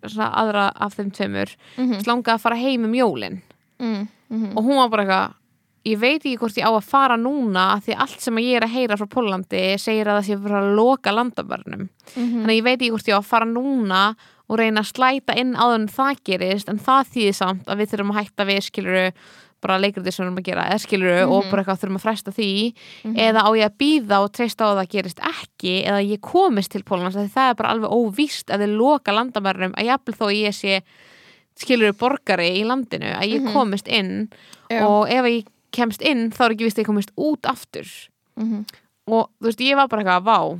svona aðra af þeim tveimur, Mm mm. langa að fara heim um jólin mm -hmm. og hún var bara eitthvað ég veit ekki hvort ég á að fara núna af því allt sem ég er að heyra frá Pólandi segir að það sé fyrir að loka landamörnum Mhm. þannig að ég veit ekki hvort ég á að fara núna og reyna að slæta inn áður en það gerist en það þýðir samt að við þurfum að hætta við skiluru bara leikriti sem við erum að gera eða skiluru og Mhm. bara eitthvað þurfum að fresta því Mhm. eða á ég að býða og treysta á að það gerist ekki eða ég komist til Pólans það er bara alveg óvíst að þið loka landamærnum að jafnvel þó ég sé skiluru borgari í landinu að ég Mhm. komist inn Já. og ef ég kemst inn þá er ekki vist að ég komist út aftur Mhm. og þú veist, ég var bara eitthvað vá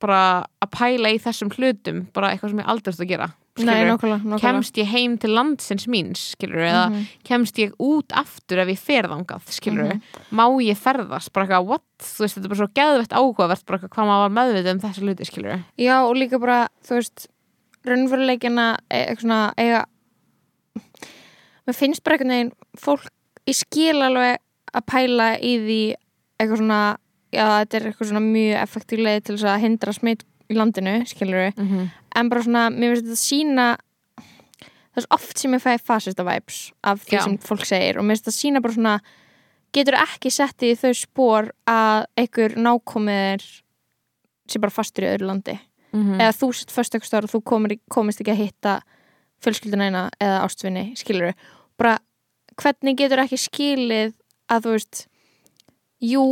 bara að pæla í þessum hlutum bara eitthvað sem ég þurft að gera Nei, nákvæmlega, nákvæmlega. kemst ég heim til landsins míns skilur eða Mhm. kemst ég út aftur ef ég fer þangað skilur Mhm. má ég ferðast, bara eitthvað what þú veist, þetta er bara svo geðvett áhugavert bara hvað maður var meðvitað um þessu hluti skilur Já, og líka bara, þú veist raunveruleikina e- eiga mér finnst bara einhvern veginn fólk í skil alveg að pæla í því eitthvað svona já, þetta er eitthvað svona mjög effektív leið til þess að hindra smitt í landinu, skilur við mm -hmm. en bara svona, mér finnst þetta sína það er oft sem ég fæ fasista vibes af því Já. sem fólk segir og mér finnst þetta sína bara svona getur ekki sett í þau spór að einhver nákomið sé bara fastur í öðru landi Mhm. eða þú sett fyrst eitthvað og þú komir, komist ekki að hitta fjölskylduna eina eða ástvinni, skilur bara hvernig getur ekki skilið að þú veist jú,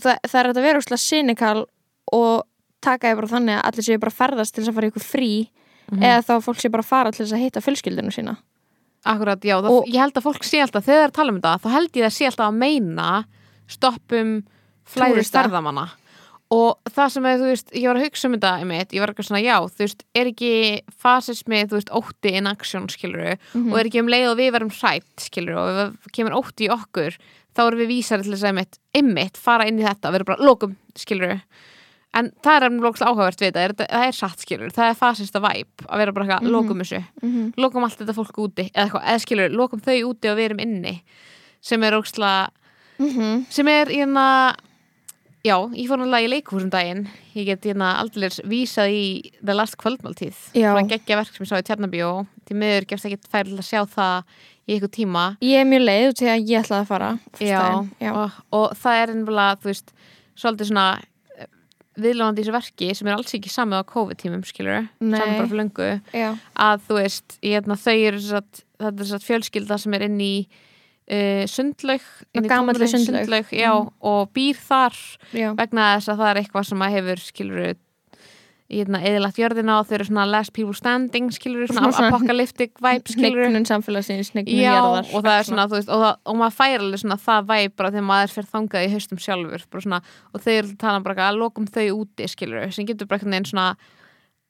það, það er að vera úrslega cynical og taka ég bara þannig að allir séu bara að ferðast til þess að fara í ykkur frí Mhm. eða þá fólk sé bara að fara til þess að hitta fjölskyldinu sína Akkurat, já, það, ég held að fólk sé alltaf þegar það er að tala um þetta, þá held ég að sé alltaf að meina stoppum flæðist Túrista. ferðamanna og það sem er, þú veist, ég var að hugsa um þetta einmitt, ég var eitthvað svona, já, þú veist er ekki fasismi, þú veist, ótti in action, skilur Mhm. og er ekki um leið og við verum hrætt, skilur og það kemur ótti í okkur, þá erum við vísari til þess að einmitt, einmitt fara inn í þetta, vera bara lokum, skilur en það er alveg áhugavert við þetta, það er satt skilur það er fasista væp að vera bara eitthvað, Mhm. lokum þessu. Mhm. lokum allt þetta fólk úti, eða eitthvað, eða skilur lokum þau úti og við erum inni sem er óksla, Mhm. sem er hérna já, ég fór náttúrulega í leikhúsum daginn. Ég get hérna aldrei vísað í The Last kvöldmáltíð. Svona geggja verk sem ég sá í Tjarnabjó því miður gefst ekki færið að sjá það í ykkur tíma. Ég er mjög leið út til að ég ætlaði að fara já, já. Og, og það er veist, svolítið svona viðlóðandi í þessu verki sem er alls ekki samið á COVID-tímum, skilur samið bara fyrir löngu já. að þú veist, hérna, þau eru satt, þetta er satt fjölskylda sem er inn í uh, sundlaug inn í Gamalli tómri sundlaug. já, Mhm. og býr þar Já. vegna þess að það er eitthvað sem að hefur skilur eðilagt jörðina og þau eru svona last people standing skilur, svona, apocalyptic vibe skilur Hnignun samfélagsins, hnignun Já, jarðar og það er svona, þú veist, og, það, og maður fær alveg svona það væp bara þegar maður fer þangað í haustum sjálfur bara svona, og þau eru að tala bara eitthvað að lokum þau úti, skilur, sem getur bara veginn svona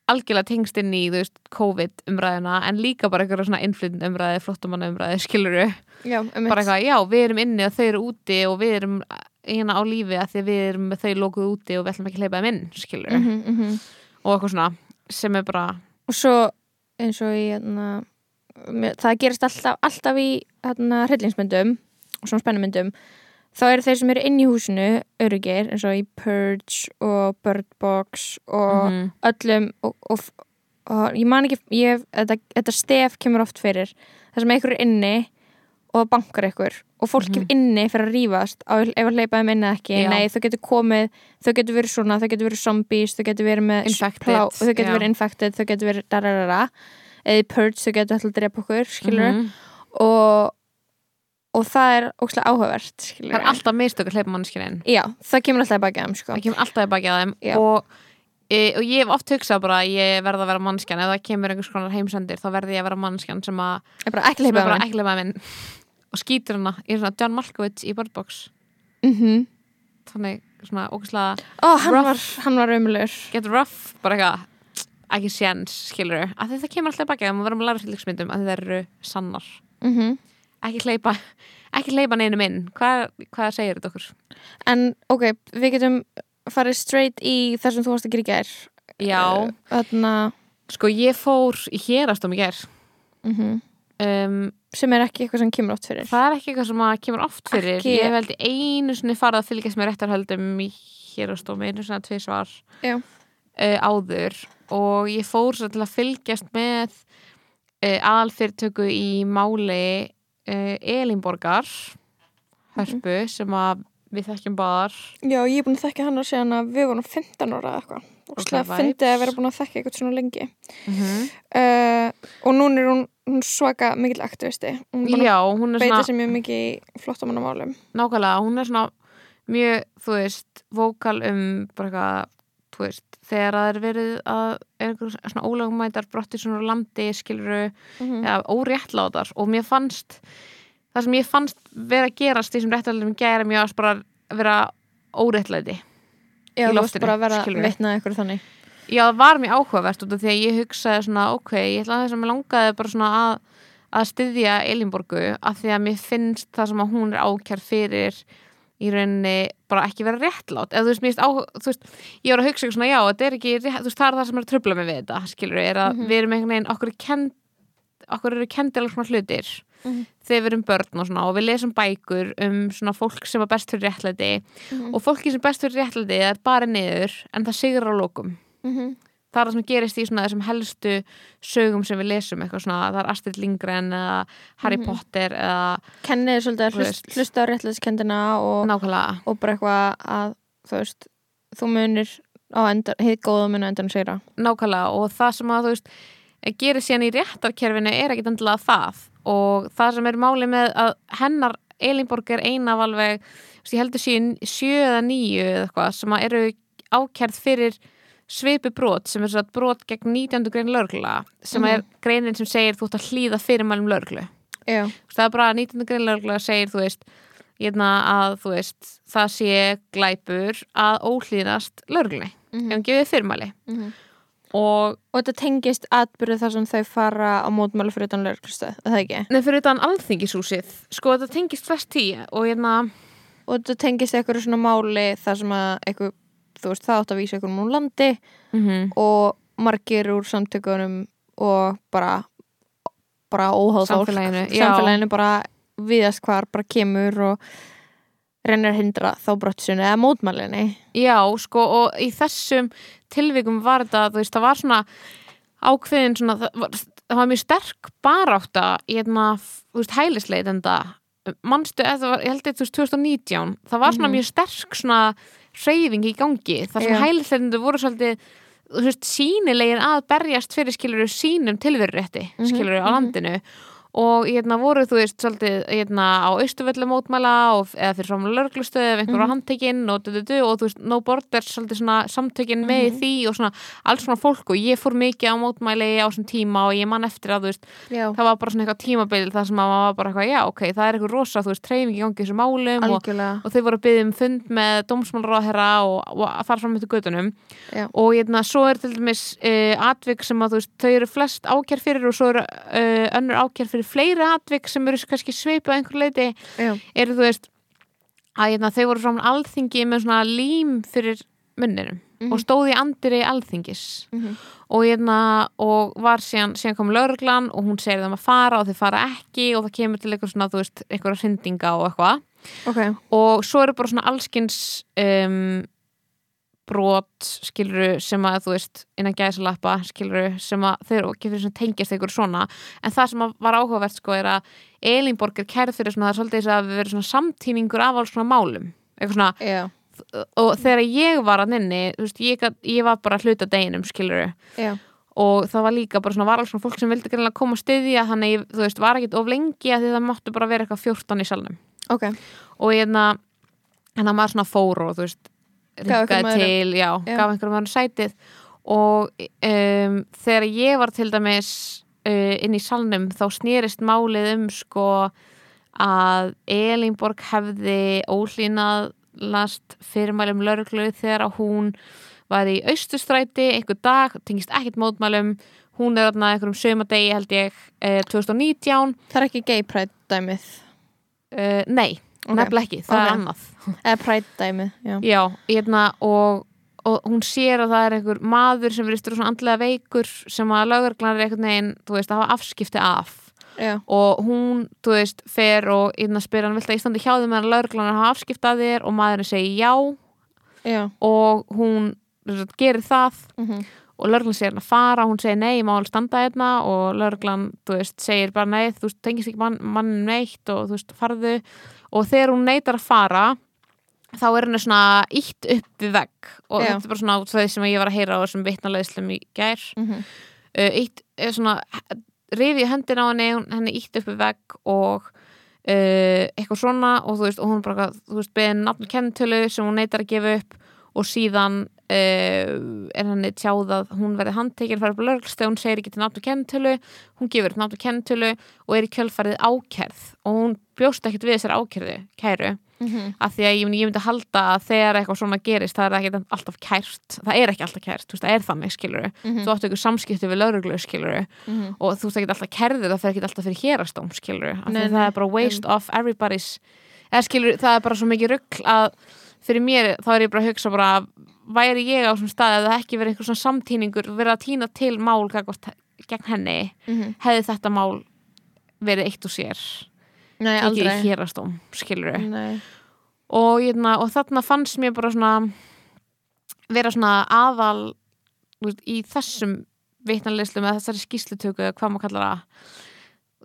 algjörlega tengst inn í, þú veist, COVID umræðina, en líka bara eitthvað svona innflytnd umræði, flottumanna umræði, skilur Já, um bara eitthvað, já, við erum inni og þau eru úti og við erum hérna á lífi að því við erum þau lokuð úti og við ætlum ekki að hleypa þeim inn, skilur mm -hmm, og eitthvað svona, sem er bara Og svo eins og í hérna, það gerist alltaf, alltaf í hérna, hryllingsmyndum og svona spennumyndum þá eru þeir sem eru inn í húsinu örugir eins og í Purge og Bird Box og Mhm. öllum og, og, og ég man ekki ég, þetta, þetta stef kemur oft fyrir það sem einhver er inni og það bankar einhver og fólk Mhm. inni fyrir að rífast á, ef að hleypa þeim inn eða ekki Já. nei þau getur komið, þau getur verið svona þau getur verið zombies, þau getur verið með plá, þau getur verið infected, þau getur verið dararara eða purge þau getur alltaf að drepa okkur skilur Mhm. og, og það er ókslega áhugavert skilur það er alltaf mistök að hleypa mannskinin já, það kemur alltaf í baki að þeim sko. það kemur alltaf í baki að þeim Já. og, e, og ég hef oft hugsað bara að ég verð að vera mannskjan ef það kemur einhvers konar heimsendir þá verði ég að vera mannskjan sem að ekki er leifa minn og skýtur hana í svona John Malkovich í Bird Box. Mm -hmm. þannig svona ógæslega ó, hann, hann var umlur get rough bara eitthvað ekki séns skilur að það kemur alltaf í baki að maður verður með læra fylgjuxmyndum að það eru sannar. Mm ekki hleypa ekki hleypa neinu minn. Hvað, hvað segir þetta okkur? En ok, við getum farið straight í það sem þú varst að í gær. Já, Þarna sko ég fór í hérastum í ger mm um, sem er ekki eitthvað sem kemur oft fyrir. Það er ekki eitthvað sem að kemur oft fyrir. Ekki- Ég í einu sinni farið að fylgjast með réttarhöldum í hérastómi einu svona tvið svar Já. áður. Og ég fór svo til að fylgjast með uh, aðalfyrirtöku í máli uh, Elinborgar hörpu sem að við þekkjum báðar. Já, ég er búin að þekka hann og segja hann að við vorum 15 ára eða eitthvað og Ok, slega vibes. fyndið að vera búin að þekka eitthvað svona lengi. Mm -hmm. uh, og núna er hún, hún svaka mikill aktivisti hún er búin að Já, hún er beita sér mjög mikið í flottamannamálum. Nákvæmlega, hún er svona mjög, þú veist, vókal um bara eitthvað, þú veist þegar það er verið að er svona ólögumætar brotti svona landi skiluru, mm eða óréttlátar. Og mér fannst það sem ég fannst vera að gerast því sem réttlæðum gæra mér að vera óréttlæti Já, í loftinu, bara að vera vitnað eitthvað þannig. Já, það var mjög áhugavert út af því að ég hugsaði svona, ok, ég ætla að þess að mér langaði bara svona að, að styðja Elinborgu af því að mér finnst það sem að hún er ákjær fyrir í rauninni bara ekki vera réttlátt eða þú veist, mér finnst á, þú veist, ég var að hugsa svona, já, þetta er ekki rétt, þú veist, það er það sem er að tröfla mig við þetta, skilur er að Mhm. við erum einhvern veginn, okkur kend okkur eru kendir alls svona hlutir Mhm. þegar við erum börn og svona og við lesum bækur um svona fólk sem er best fyrir réttlæti Mhm. og fólki sem er best fyrir réttlæti er bara niður en það sigur á lokum Mhm. það er það sem gerist í svona þessum helstu sögum sem við lesum eitthvað svona, það er Astrid Lindgren eða Harry Mhm. Potter eða Kennið svolítið að hlusta á réttlætiskendina og, og bara eitthvað að þú veist, þú munir hitt góða mun á endan segra nákvæmlega og það sem að þú veist gerir síðan í réttarkerfinu er ekkit endilega það og það sem er máli með að hennar Elinborg er eina af alveg ég heldur síðan sjö eða níu eða eitthvað sem eru ákjærð fyrir svipu brot sem er svo að brot gegn 19. grein lögla sem Mhm. er greinin sem segir þú ert að hlýða fyrirmælum löglu Já, Þú veist, það er bara að 19. greinlega segir þú veist, hérna, að þú veist það sé glæpur að óhlýðast lögreglunni Mhm. ef hann gefið fyrirmæli Mhm. Og og þetta tengist atbyrðu þar sem þau fara á mótmáli fyrir utan lögreglustöð, er það ekki? neð fyrir utan alþingishúsið. Sko þetta tengist flest tí og hérna Og þetta tengist eitthvað svona máli þar sem að eitthvað þú veist, það átt að vísa ykkur úr landi mm og margir úr samtökunum og bara bara óháð fólk. Samfélaginu, samfélaginu bara viðast hvar bara kemur og reynir að hindra þá brottsunni eða mótmælinni Já, sko, og í þessum tilvikum var þetta, þú veist, það var svona ákveðin svona, það var, það var mjög sterk barátta í hérna, þú veist, hælisleitenda manstu, eða það var, ég held að veist, 2019 það var svona Mhm. mjög sterk svona hreyfing í gangi, þar sem Já. hælisleitendur voru svolítið þú veist, sínilegin að berjast fyrir skiluru sínum tilverurétti, Mhm, skiluru á mhm. landinu og hérna voru þú veist svolítið hérna á austuvellu mótmæla og, eða fyrir fram lörglustöð ef einhver var Mhm. handtekinn og, og þú veist No Borders svolítið svona samtökinn með í Mhm. því og svona alls svona fólk og ég fór mikið á mótmæli á þessum tíma og ég man eftir að þú veist já, það var bara svona eitthvað tímabil þar sem að maður var bara eitthvað já ok, það er eitthvað rosa þú veist treyfing í gangi í þessum málum og, og þau voru að byggja um fund með dómsmálráðherra og, og að fara fram eftir gödunum Eru fleiri atvik sem eru kannski sveipu að einhver leiti eru þú veist að hérna, þau voru fram alþingi með svona lím fyrir munninum Mhm. og stóði andri alþingis Mhm. og hérna og var síðan, síðan kom lauruglan og hún segir þeim að fara og þau fara ekki og það kemur til eitthvað svona, þú veist, eitthvað hrindinga og eitthvað ok, og svo eru bara svona allskins um, brot skiluru sem að þú veist innan gæðsalappa skiluru sem að ekki fyrir svona tengjast einhver svona. En það sem var áhugavert sko er að Elinborg er kærð fyrir svona það er svolítið þess að við verið svona samtíningur af alls svona málum. Eitthvað svona já, og þegar ég var að nynni þú veist ég, ég var bara að hluta deginum skiluru já. Og það var líka bara svona var alls svona fólk sem vildi greinlega koma að styðja þannig ég, þú veist var ekkit of lengi að því það máttu bara vera eitthvað 14 í salnum. Ok, og hérna hérna maður rikkaði til, já, Já. gaf einhverjum öðrum sætið. Og um, þegar ég var til dæmis uh, inn í salnum þá snýrist málið um sko að Elínborg hefði ólínað last fyrirmælum lauruglu þegar að hún var í austustræti einhver dag, tengist ekkert mótmælum. Hún er þarna einhverjum sömadegi held ég uh, 2019 það er ekki gay pride dæmið? Uh, nei, Ok. nefnilega ekki, það Ok. er annað. Eða pride dæmið, já. Já, hérna og, og hún sér að það er einhver maður sem verið svona andlega veikur sem að lögurglan er einhvern veginn, þú veist, að hafa afskipti af. Já, og hún, þú veist, fer og hérna spyr hann, vilt að Íslandi hjá þig meðan lögurglan að hafa afskipti af þér? Og maðurinn segir já. Já. Og hún gerir það. Mhm, og lögreglan segir hann að fara, hún segir nei, ég má alveg standa hérna. Og lögreglan, þú veist, segir bara nei, þú veist, tengist ekki mann, mann neitt og þú veist, farðu og þegar hún neitar að fara þá er henni svona ítt upp við vegg. Og Já. þetta er bara svona því sem ég var að heyra á þessum vitnalegslum í gær. Mhm, uh, ítt, svona rifi hendin á henni, henni ítt upp við vegg og uh, eitthvað svona. Og þú veist, og hún bara, þú veist, beðin nafn kentölu sem hún neitar að gefa upp. Og síðan uh, er henni tjáð að hún verði handtekinn upp á lögreglustu, hún segir ekki til nafn kentölu hún gefur upp nafn kentölu og er í kjölfarið ákerð og hún bjóst ekkert við þessar ákerðu, kæru mhm, af því að ég ég myndi halda að þegar eitthvað svona gerist það er ekki alltaf kært. Það er ekki alltaf kært, þú veist, það er þannig, skilur mhm, þú áttu ykkur samskipti við lauruglu, skilur mhm. og þú veist ekki alltaf kærður það fer ekki alltaf fyrir hérastóm, skilur af því Nei, að það er bara það að fyrir mér, þá er ég bara að hugsa bara væri ég á svona stað eða ekki verið einhver svona samtíningur, verið að týna til mál gegn henni mhm. hefði þetta mál verið eitt og sér. Nei, ekki aldrei. í hérastóm, skilur nei, og, hérna, og þarna fannst mér bara svona vera svona aðal í þessum vitnarleyslu með þessari skýslutöku eða hvað maður kallar það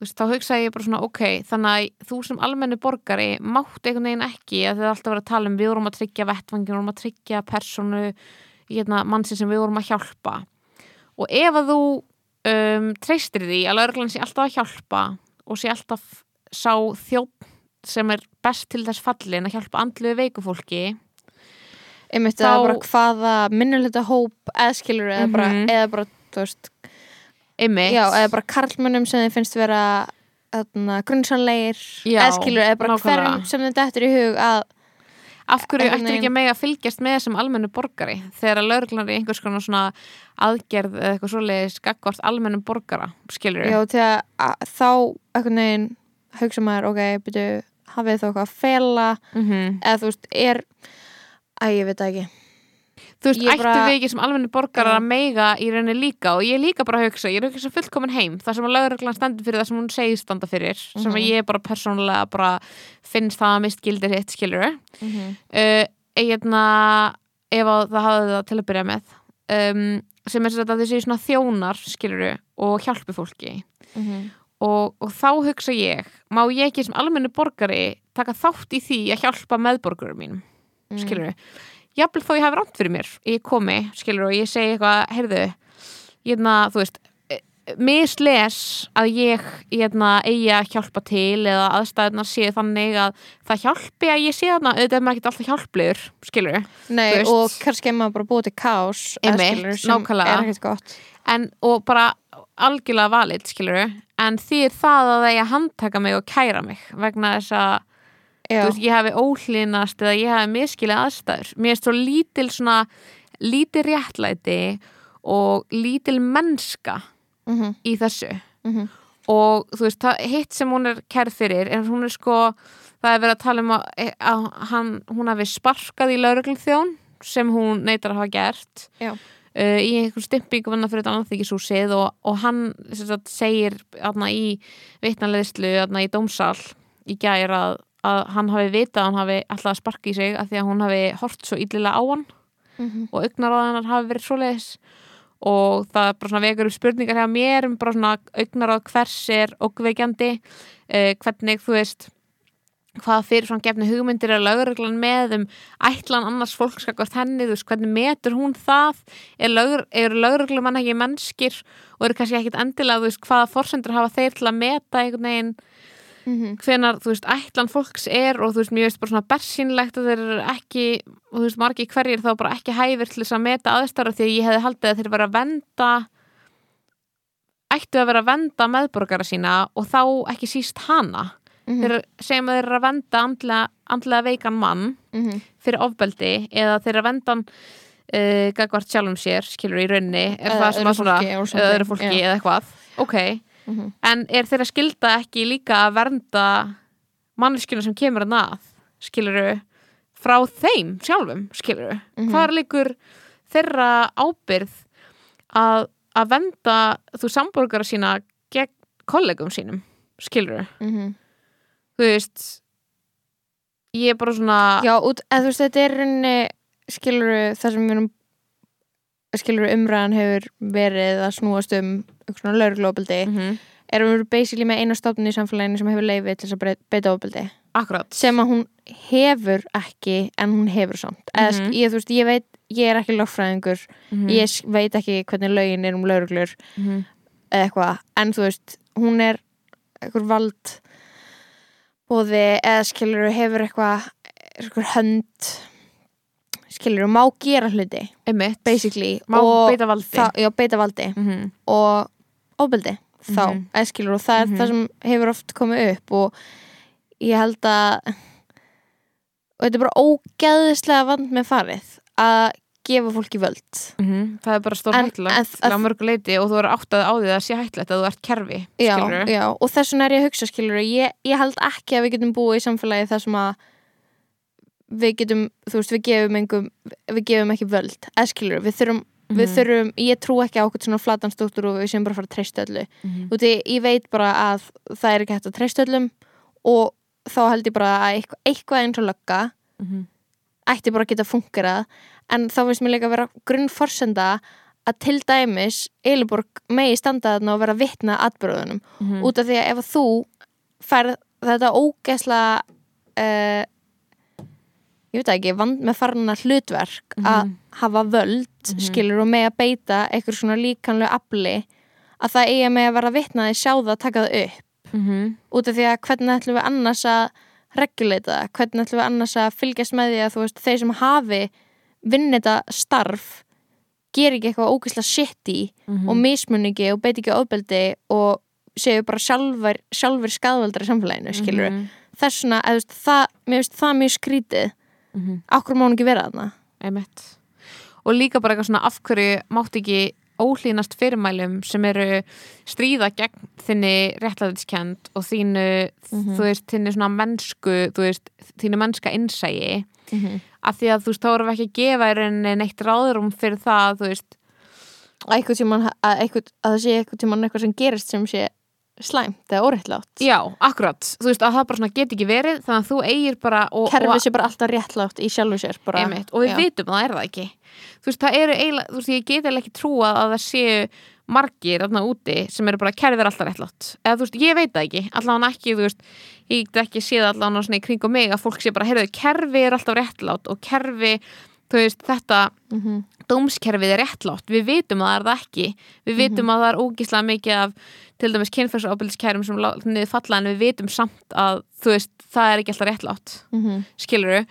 veist, þá hugsaði ég bara svona ok, þannig að þú sem almennu borgari mátt einhvern veginn ekki að þið alltaf verið að tala um við vorum að tryggja vettvangin, við vorum að tryggja personu hérna, mannsi sem við vorum að hjálpa og ef að þú um, treystir því að lauruglan sé alltaf að hjálpa og sé alltaf sá þjótt sem er best til þess fallin að hjálpa andluðu veiku fólki einmitt Þá- eða bara hvaða minnulegt hóp eða skilur eða bara, Mhm. eða bara, þú veist Einmitt. já, eða bara karlmönnum sem þið finnst vera Já, eða skilur, eða bara hverjum sem þetta eftir í hug að Af hverju ættir ekki að mega fylgjast með þessum almennu borgari? Þegar að lauruglan er í einhvers konar svona aðgerð eða eitthvað svoleiðis gagvart almennum borgara, skilur já, til að, þá einhvern veginn hugsa maður, ok, byrju hafið þá eitthvað að fela? Mm eða þú veist, er að ég veit ekki þú veist, ættu bara- við ekki sem almenni borgarar Já. að meiga í rauninni líka og ég er líka bara að hugsa, ég er að hugsa fullkomin heim þar sem að lögreglan stendur fyrir það sem hún segir standa fyrir sem að Mhm. ég bara persónulega bara finnst það að mist gildir hitt skilur Mhm. uh, eitna, ef að það hafði það til að byrja með um, sem er sagt að þessi svona þjónar skilur og hjálpi fólki Mhm. og, og þá hugsa ég má ég ekki sem almenni borgari taka þátt í því að hjálpa meðborgurum mínum Mm. skilur við jafnvel þó ég hafi rátt fyrir mér ég komi, skilur og ég segi eitthvað heyrðu, ég þú veist eh, misles að ég hérna, eigi að hjálpa til eða aðstæðunar séu þannig að það hjálpi að ég sé þarna. Auðvitað er maður ekki alltaf hjálplegur, skilur Nei, og kannski er maður bara búið til kás skilurðu, sem nákvæmlega. er ekkert gott. En, og bara algjörlega valið, skilur en því er það að það eigi að handtaka mig og kæra mig vegna þess að veist, ég hafi óhlýnast eða ég hafi miskilið aðstæður mér er svo lítil svona lítil réttlæti og lítil mennska mhm, í þessu mhm. og þú veist, það, hitt sem hún er kærð fyrir en hún er sko það er verið að tala um að, að hann, hún hafi sparkað í lauruglþjón sem hún neytar að hafa gert Já. uh, í einhvern stimpingu vanna fyrir þetta annarþykisúsið og, og hann sagt, segir aðna, í vitnaleðslu aðna, í dómsal í gær að, að hann hafi vitað að hann hafi alltaf að sparka í sig af því að hún hafi hort svo illilega á hann Mhm. og augnar á hennar hafi verið svoleiðis og það er bara svona vekur upp spurningar hjá mér um bara svona augnar á hvers er ógveikjandi uh, hvernig þú veist hvað fyrir svona gefni hugmyndir er lögreglan með um ætlan annars fólk skakvart henni, þú veist, hvernig metur hún það er, lögur, er lögreglumann ekki mennskir og eru kannski ekkit endilega, þú veist, hvaða forsendur hafa þeir til að meta einhvern veginn Mhm. hvenar, þú veist, ætlan fólks er og þú veist, mér veist bara svona bersínlegt að þeir eru ekki, og þú veist, margi hverjir þá bara ekki hæfir til þess að meta aðstæra því að ég hefði haldið að þeir vera að venda ættu að vera að venda meðborgara sína og þá ekki síst hana Mhm. þeir segjum að þeir eru að venda andlega, andlega veikan mann Mhm. fyrir ofbeldi eða þeir eru að venda hann uh, gagvart sjálfum sér, skilur í rauninni er Eða það sem að svona, eða öðru fólki já. eða eitthvað, ok Mhm. en er þeirra skilda ekki líka að vernda manneskjuna sem kemur að nað skiluru frá þeim sjálfum, skiluru Mhm. hvað er líkur þeirra ábyrð að, að venda þú samborgara sína gegn kollegum sínum, skiluru Mhm. þú veist ég er bara svona Já, út, eða þú veist, þetta er rauninni skilur það sem við erum skilur umræðan hefur verið að snúast um eitthvað svona lauruglóbildi Mhm. erum við basically með eina stofnun í samfélaginu sem hefur leifi til að beita ofbildi akkurat. Sem að hún hefur ekki en hún hefur samt. Eða Mhm. sk- ég, veist, ég veit, ég er ekki lögfræðingur. Mhm. ég s- veit ekki hvernig lögin er um lauruglur Mhm. eitthvað, en þú veist hún er eitthvað vald bóði eða skilur hefur eitthvað eitthvað hönd skilur má gera hluti. Einmitt, basically. Má og beita valdi. já, beita valdi. Mhm. og ofbeldi þá, Mhm. eða skilur og það er Mhm. það sem hefur oft komið upp og ég held að og þetta er bara ógeðislega vand með farið að gefa fólki völd Mhm. það er bara stór en- til að mörgu leiti og þú er áttað á því að það sé hættulegt að þú ert kerfi já, já, og þess vegna er ég að hugsa skilur ég, ég held ekki að við getum búið í samfélagi þar sem að við getum, þú veist, við gefum engum, við gefum ekki völd eða skilur, við þurfum, við Mhm. þurfum ég trú ekki á okkur svona flatan stóttur og við séum bara að fara að treysta öllu Mhm. og því ég veit bara að það er ekki hægt að treysta öllum og þá held ég bara að eitthvað, eitthvað eins og lögga Mhm. ætti bara að geta fungerað en þá finnst mér líka að vera grunnforsenda að til dæmis Eiliborg megi standa þarna og vera að vitna atbyrðunum Mhm. út af því að ef þú færð þetta ógeðslega uh, ég veit ekki, vand með farna hlutverk að Mhm. hafa völd Mhm. skilur og með að beita eitthvað svona líkanlega afli að það eigi með að vera því sjá það að taka það upp Mhm. út af því að hvernig ætlum við annars að reguleita það, hvernig ætlum við annars að fylgjast með því að þú veist, þeir sem hafi vinn þetta starf ger ekki eitthvað ógeðslega shitty Mhm. og mismun ekki og beit ekki ofbeldi og séu bara sjálfur, sjálfur skadvaldar í samfélaginu, skilur Mhm. þess veist, það, mér finnst það mjög skrítið Mhm. okkur má hún ekki vera þarna Einmitt. og líka bara eitthvað svona af hverju mátt ekki óhlínast fyrirmælum sem eru stríða gegn þinni réttlæðiskend og þínu, Mhm. þú veist, þinni svona mennsku, þú veist, þínu mennska innsægi Mhm. af því að þú veist, þá erum við ekki að gefa í rauninni neitt ráðurum fyrir það, þú veist að, einhvern tímann, að, einhvern, að það sé einhvern tímann eitthvað sem gerist sem sé slæmt eða óréttlátt. Já, akkurat, þú veist, að það bara get ekki verið þannig að þú eigir bara kerfið sé bara alltaf réttlátt í sjálfu sér bara, einmitt, og við já. vitum að það er það ekki. Þú veist, það eru eiginlega, þú veist, ég get eiginlega ekki trúa að það séu margir þarna úti sem eru bara kerfið er alltaf réttlátt. Eða þú veist, ég veit það ekki, allavega ekki þú veist, ég get ekki séð allavega svona í kringum mig að fólk sé bara, heyrðu, kerfið er alltaf réttlátt og kerfi, þú veist, þetta Mhm. dómskerfið er réttlátt, við vitum að það er það ekki. Við vitum að það er ógíslega mikið af til dæmis kynferðsofbildiskerfum sem niður falla en við vitum samt að veist, það er ekki alltaf réttlátt. Mhm. skiluru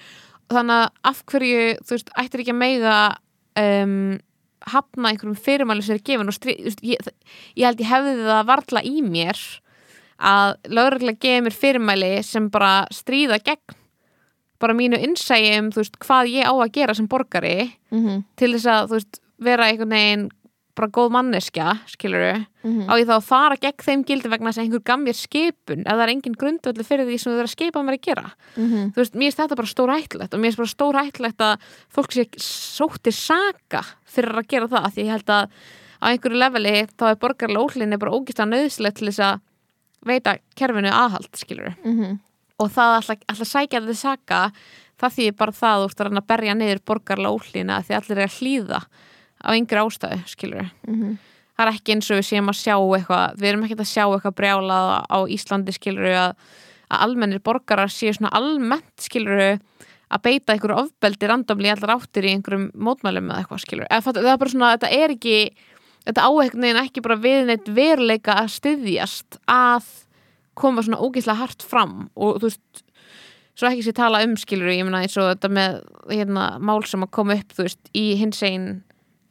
þannig að af hverju, þú veist, ættir ekki að meiga um, hafna einhverjum fyrirmæli sem er gefin og strí, þú veist, ég, ég held ég hefði það varla í mér að lögreglega gefi mér fyrirmæli sem bara stríða gegn bara mínu innsægi um, veist, hvað ég á að gera sem borgari Mhm. til þess að, veist, vera einhvern veginn bara góð manneskja, skiluru Mhm. á ég þá að fara gegn þeim gildi vegna að einhver gaf mér skipun ef það er engin grundvöldu fyrir því sem þú er að skipa mér að gera Mhm. þú veist, mér finnst þetta bara stór hættulegt og mér finnst bara stór hættulegt að fólk sé sóttir saka fyrir að gera það, því ég held að á einhverju leveli þá er borgarlega óhlinni bara ógislega nöðsilegt til þess að veita kerfinu aðhald, skilur Mhm. Og það alltaf, sækja þetta saka það þýðir bara það ert að berja niður borgarlega óhlina því allir er að hlýða á yngri ástæðu, skilur Mhm. það er ekki eins og við séum að sjá eitthvað við erum ekkert að sjá eitthvað brjálað á Íslandi skilur að, að almennir borgarar séu svona almennt skilur að beita einhverju ofbeldi randomli allar áttir í einhverjum mótmælum eða eitthvað skilur fattu- það er bara svona, þetta er ekki þetta áhegnir ekki bara við neitt veruleika að styðjast að koma svona ógeðslega hart fram og þú veist svo ekki sér tala um skilur ég meina eins og þetta með hérna, mál sem að koma upp þú veist í hins einn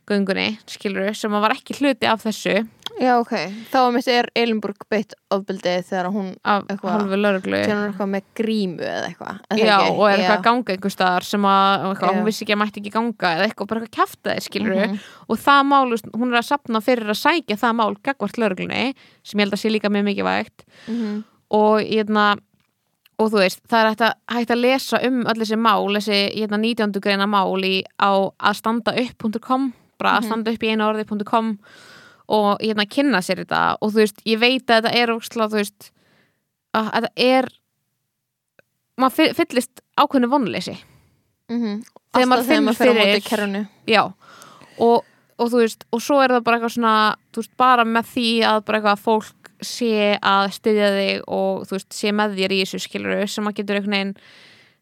göngunni skilur sem að var ekki hluti af þessu Já, ok. Þá að mitt er Elinburg beitt ofbeldi þegar hún af halvu lauruglu kemur eitthvað með grímu eða eitthvað. er Já, ekki? og er eitthvað að ganga einhver staðar sem að eitthvað, hún vissi ekki að mætti ekki ganga eða eitthvað bara eitthvað kjafta þið skilur Mhm. og það mál, hún er að sapna fyrir að sækja það mál gagvart lauruglunni sem ég held að sé líka mjög mikið vægt Mhm. og hérna og þú veist, það er hægt að, hægt að lesa um öll þessi mál, þessi hérna, 19. greina mál í, á að standa upp.com bara að Mhm. í einu orði.com og hérna kynna sér þetta og þú veist, ég veit að þetta er óksla, þú veist, að þetta er maður fy- fyllist ákveðnu vonleysi. Mhm. Alltaf maður þegar maður finnur móti fyrir- já, og, og þú veist og svo er það bara eitthvað svona veist, bara með því að bara eitthvað fólk sé að styðja þig og þú veist, sé með þér í þessu skilur sem að getur einhvern veginn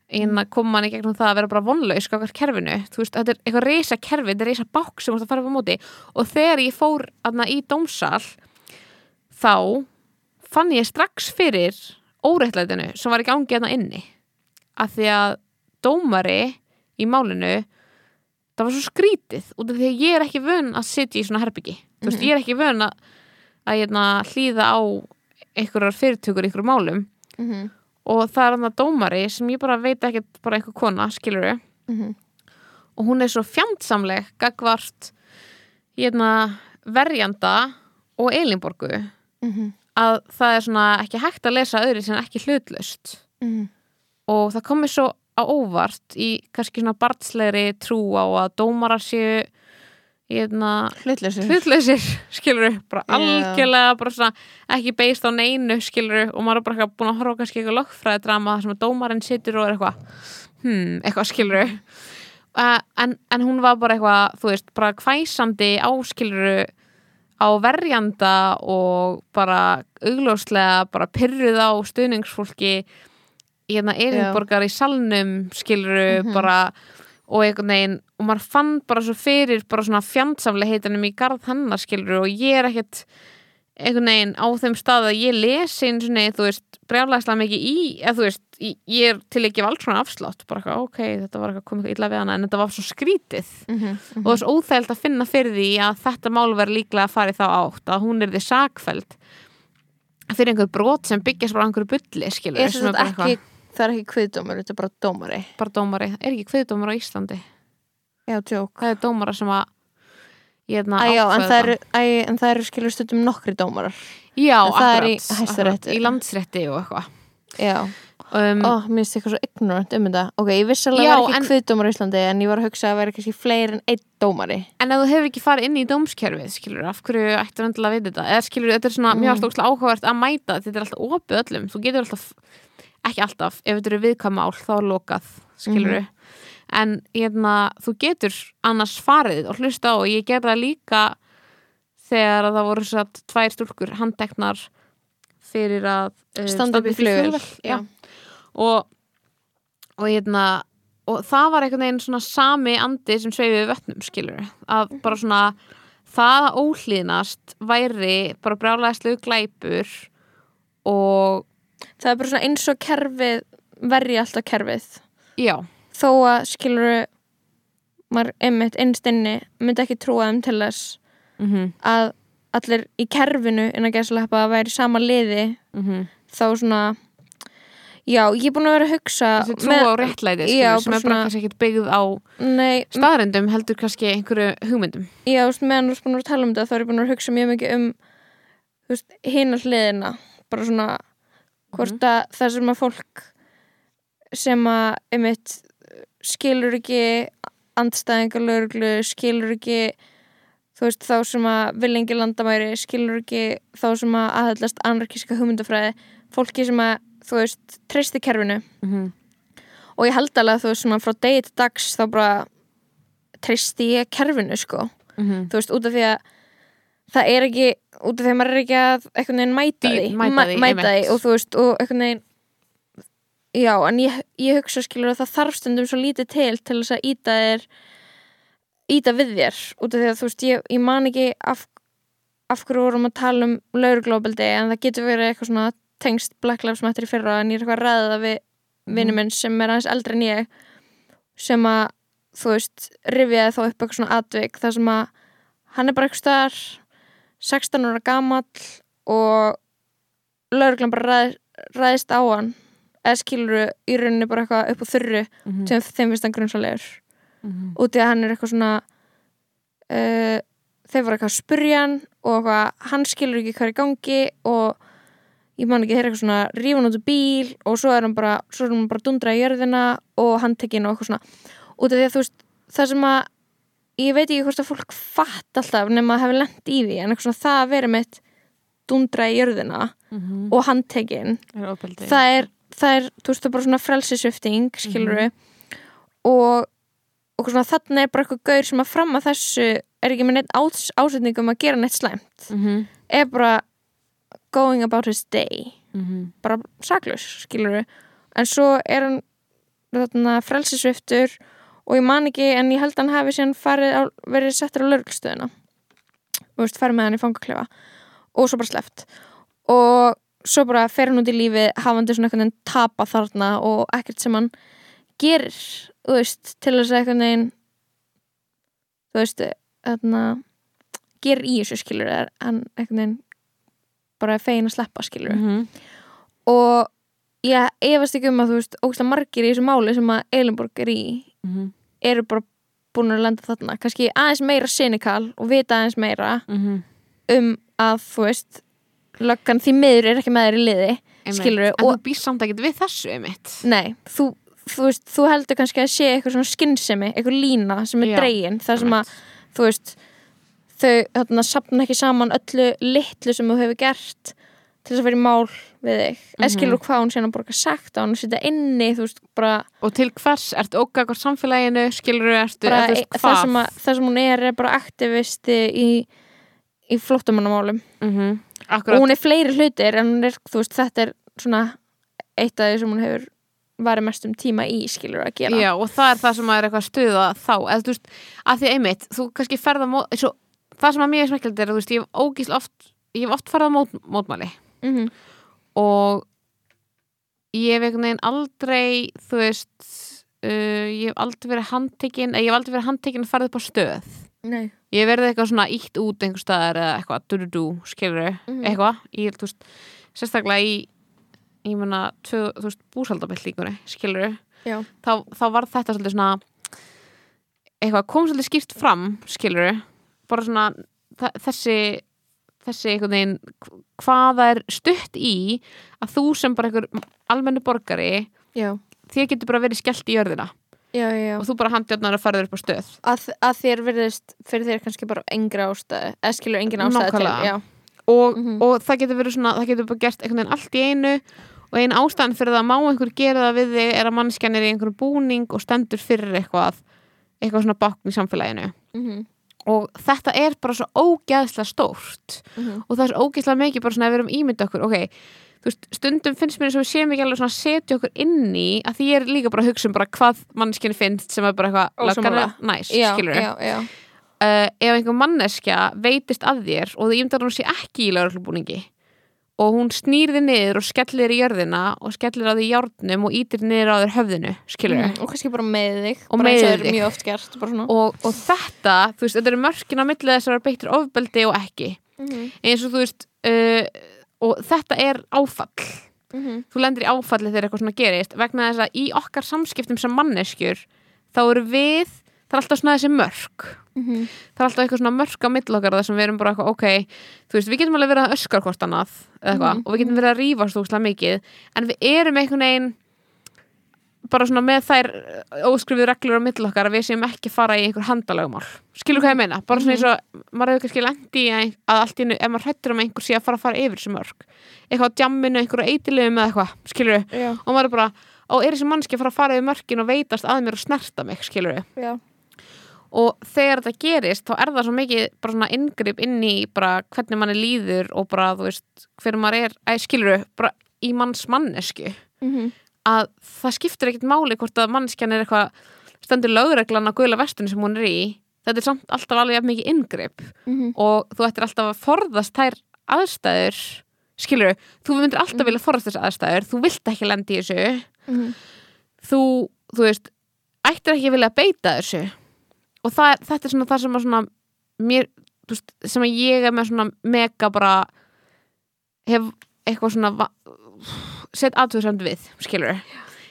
inn að koma manni gegnum það að vera bara vonlaus skakar kerfinu, þú veist, þetta er eitthvað reysa kerfi, þetta er reysa bák sem þú ert að fara upp á móti. Og þegar ég fór aðna í dómsal þá fann ég strax fyrir óreittlætinu sem var í gangi aðna inni. Af því að dómari í málinu það var svo skrítið út af því að ég er ekki vön að sitja í svona herbyggi. Þú veist, ég er ekki vön að, að hérna, hlýða á einhverjar fyrirtökur í einhverjum málum. Mhm. Og það er hann að dómari sem ég bara veit ekkert bara einhver kona, skilur Mhm. og hún er svo fjandsamleg gagvart hérna, verjanda og Elinborgu Mhm. að það er svona ekki hægt að lesa öðru sem ekki hlutlaust Mhm. og það komið svo á óvart í kannski svona barnslegri trú á að dómarar séu hérna, Hlutlausir. hlutlausir <laughs> skilur, bara Já. algjörlega bara svona, ekki beist á neinu skilur og maður er bara búin að horfa á kannski eitthvað lögfræði drama þar sem að dómarinn situr og er eitthvað hmm, eitthvað skilur uh, en, en hún var bara eitthvað þú veist, bara hvæsandi áskiluru á verjanda og bara augljóslega bara pyrruð á stuðningsfólki hérna Elinborgar í salnum skiluru Mhm. bara og einhvern veginn og maður fann bara svo fyrir bara svona fjandsamlega heitinum í garð hennar skiluru og ég er ekkert einhvern veginn á þeim stað að ég lesi eins og neið, þú veist, brjálæslega mikið í eða þú veist, ég, er til ekki alls svona afslátt, bara eitthvað, ok, þetta var eitthvað komið illa við hana, en þetta var svo skrítið Mhm. og það er svo óþægild að finna fyrir því að þetta mál verður líklega að fara í þá átt að hún er því sakfæld fyrir einhver brot sem byggjast bara einhverju bulli, skilur Er sem sagt ekki, það er ekki kviðdómur, þetta er bara dómari. bara dómari, er ekki kviðdómar á Íslandi Já, tjók. það er dómara sem að hérna, Æ, já, en það eru, það eru skilur stundum nokkri dómarar já, en það er í akkurat, akkurat, í landsrétti og eitthvað Já, um, ó, mér finnst eitthvað svo ignorant um þetta Ok, ég vissi alveg að það er ekki kviðdómar í Íslandi en ég var að hugsa að það væri kannski fleiri en einn dómari En ef þú hefur ekki farið inn í dómskerfið, skilur, af hverju ættir að vita þetta? Eða skilur, þetta er svona Mm. mjög stókslega áhugavert að mæta, þetta er alltaf opið öllum. Þú getur alltaf, ekki alltaf, ef þetta eru viðkvæmál, þá er lokað, skilur. Mhm. En hérna, þú getur annars farið og hlusta á og ég gerði það líka þegar að það voru satt tvær stúlkur handteknar fyrir að uh, Standa upp í Já. Og, og hérna, og það var einhvern veginn svona sami andi sem sveifið við vötnum skilur að bara svona það að óhlýðnast væri bara brjálæðislu glæpur og Það er bara svona eins og kerfið verji alltaf kerfið. Já, þó að skilur maður einmitt einstinni myndi ekki trúa þeim til þess mm að allir í kerfinu innan gæslepa að væri sama liði. -hmm. þá svona já, ég er búin að vera að hugsa þessi trú á réttlæti skilur, sem er bara kannski ekkert byggð á staðrendum heldur kannski einhverju hugmyndum. Já, þú meðan þú veist búin að vera að tala um þetta þá er ég búin að vera að hugsa mjög mikið um þú veist, hina hliðina. Bara svona hvort að það sem að fólk sem að einmitt skilur ekki andstæðingar lögreglu, skilur ekki þú veist, þá sem að vilja engi landamæri, skilur ekki þá sem að aðhællast anarkíska hugmyndafræði fólki sem að, þú veist treysti kerfinu mm -hmm. og ég held alveg að þú veist, svona frá degi til dags þá bara treysti ég kerfinu, sko Mhm. þú veist, út af því að það er ekki, út af því að maður er ekki að einhvern veginn mæta Því- mæta því, mæta því og þú veist, og einhvern veginn já, en ég, ég hugsa skilur að það þarf stundum svo lítið til til þess að íta þér íta við þér, út af því að þú veist ég, ég man ekki af, af hverju vorum að tala um lauruglóbildi en það getur verið eitthvað svona tengst Black Lives Matter í fyrra en ég er eitthvað að ræða það við vinnu minn sem er aðeins eldri en ég sem að þú veist, rifjaði þá upp eitthvað svona atvik þar sem að hann er bara eitthvað staðar 16 ára gamall og lauruglan bara ræð, ræðist á hann eða skilur í rauninni bara eitthvað upp á þurru Mhm. sem þeim finnst hann grunnsalegur Mhm. út í að hann er eitthvað svona uh, þeir voru eitthvað að spurja hann og eitthvað, hann skilur ekki hvað er í gangi og ég man ekki, þeir eru eitthvað svona rífun út úr bíl og svo er hann bara, hann bara dundra í jörðina og handtekinn og eitthvað svona út af því að þú veist, það sem að ég veit ekki hvort að fólk fatt alltaf nema að hafa lent í því en eitthvað það að vera mitt dundra í jörðina Mhm. og handtekinn það er, það er, þú veist, það er bara svona frelsisvifting, skilur við og, og svona þarna er bara eitthvað gaur sem að fram að þessu er ekki með neitt ás, ásetningum að gera neitt slæmt Mhm. er bara going about his day Mhm. bara saklaus, skilur við en svo er hann þarna frelsisviftur og ég man ekki en ég held að hann hafi síðan farið á, verið settur á lörglstöðuna og veist, farið með hann í fangaklefa og svo bara sleppt og svo bara fer hann út í lífið hafandi svona einhvern veginn tapa þarna og ekkert sem hann gerir veist, til þess að einhvern veginn þú veist, þarna gerir í þessu skilur hann einhvern veginn bara fegin að sleppa skilur Mhm. og ég efast ekki um að þú veist ógæslega margir í þessu máli sem að Elinborg er í Mhm. Eru bara búin að lenda þarna. Kannski aðeins meira cynical og vita aðeins meira Mhm. um að þú veist löggan því miður er ekki með þér í liði skilur en þú býst samt ekkert við þessu einmitt. Nei, þú, þú veist, þú heldur kannski að sé eitthvað svona skinnsemi, eitthvað lína sem er Já, dregin, það sem að þú veist, þau þarna sapna ekki saman öllu litlu sem þú hefur gert til þess að vera í mál við þig, eða Mhm. skilur hvað hún síðan bara sagt á hann og setja inni, þú veist, bara og til hvers, ertu ógað hvort samfélaginu? Skilur ertu, ertu e- það, sem að, það sem hún er er bara aktivisti í, í flóttamannamálum. Mm og akkurat, hún er fleiri hlutir en er, veist, þetta er svona eitt af því sem hún hefur varið mest um tíma í, skilur að gera. Já, og það er það sem er eitthvað að stuða þá, eða þú veist, að því einmitt þú kannski ferða, mót, svo, það sem að mér er smekkjöld er, þú veist, ég hef ógísl oft ég hef oft ferða mót, mótmæli mm og ég hef einhvern veginn aldrei þú veist uh, ég hef aldrei verið handtekinn ég hef aldrei verið handtekinn að fara upp á stöð. Nei. Ég verið eitthvað svona ítt út einhver staðar eða eitthvað, du-du-du, skilur Mhm. eitthvað, ég held, þú veist sérstaklega í, ég meina tvö, þú veist, búsaldabillíkunni, skilur þá, þá var þetta svolítið svona eitthvað, kom svolítið skýrt fram skilur bara svona þessi þessi einhvern veginn hvað það er stutt í að þú sem bara einhver almennu borgari já, þér getur bara verið skellt í jörðina já, já. og þú bara handjörnar að fara upp á stöð Að, að þér verðist fyrir þér kannski bara engra ástæði eða skilur engin ástæði til Nákvæmlega. já, og, Mhm. og það getur verið svona, það getur bara gert einhvern veginn allt í einu og einn ástæðan fyrir það að má einhver gera það við þig er að mannskjan er í einhverjum búning og stendur fyrir eitthvað eitthvað svona bakn í samfélaginu mm og þetta er bara svo ógeðslega stórt -hmm. og það er svo ógeðslega mikið bara svona að við erum ímynda okkur ok, þú veist, stundum finnst mér eins og við séum ekki alveg svona að setja okkur inn í að því ég er líka bara að hugsa um bara hvað mannskjani finnst sem er bara eitthvað Ósammála. næs, já, skilur já, já, uh, ef einhver manneskja veitist að þér og það ímyndar hún sé ekki í lauruglubúningi og hún snýr þið niður og skellir í jörðina og skellir á því járnum og ítir niður á þér höfðinu, Mhm, og kannski bara með þig Og bara er þig. oft og, og þetta, þú veist, þetta eru mörkin á milli þess að vera beittur ofbeldi og ekki. Mhm, eins og þú veist uh, og þetta er áfall. Mhm, þú lendir í áfalli þegar eitthvað svona gerist. Vegna þess að í okkar samskiptum sem manneskjur þá eru við það er alltaf svona þessi mörk. Mhm. það er alltaf eitthvað svona mörk á mill okkar þar sem við erum bara eitthvað, ok, þú veist, við getum alveg verið að öskar hvort annað eitthvað Mhm. og við getum verið að rífast úrslega mikið en við erum einhvern veginn bara svona með þær óskrifuð reglur á mill okkar að við séum ekki fara í einhver handalögumál skilur hvað ég meina, bara svona eins og maður hefur kannski lendi að allt í einu ef maður hrættur um einhver sé að fara að fara yfir þessu mörk eitthvað á djamminu, einhverju eitilöfum eða eitthvað, skilur já, og maður er bara, ó, er þessi mannski að fara að fara yfir mörkin og veitast að mér og snerta mig, skilur já, og þegar þetta gerist þá er það svo mikið bara svona inngrip inn í bara hvernig manni líður og bara þú veist hver maður er, æ, skilur bara í manns mannesku mhm, að það skiptir ekkert máli hvort að manneskjan er eitthvað stendur lögreglan á guðla vestinu sem hún er í. Þetta er samt alltaf alveg mikið inngrip. Mhm, og þú ættir alltaf að forðast þær aðstæður skilur, þú myndir alltaf vilja forðast þessi aðstæður. Þú vilt ekki lendi í þessu. Mhm, þú, þú veist ættir ekki að vilja beita þessu og það, þetta er svona það sem að svona mér, veist, sem að ég er með svona mega bara hef eitthvað svona sett aðtöðsamt við, skilur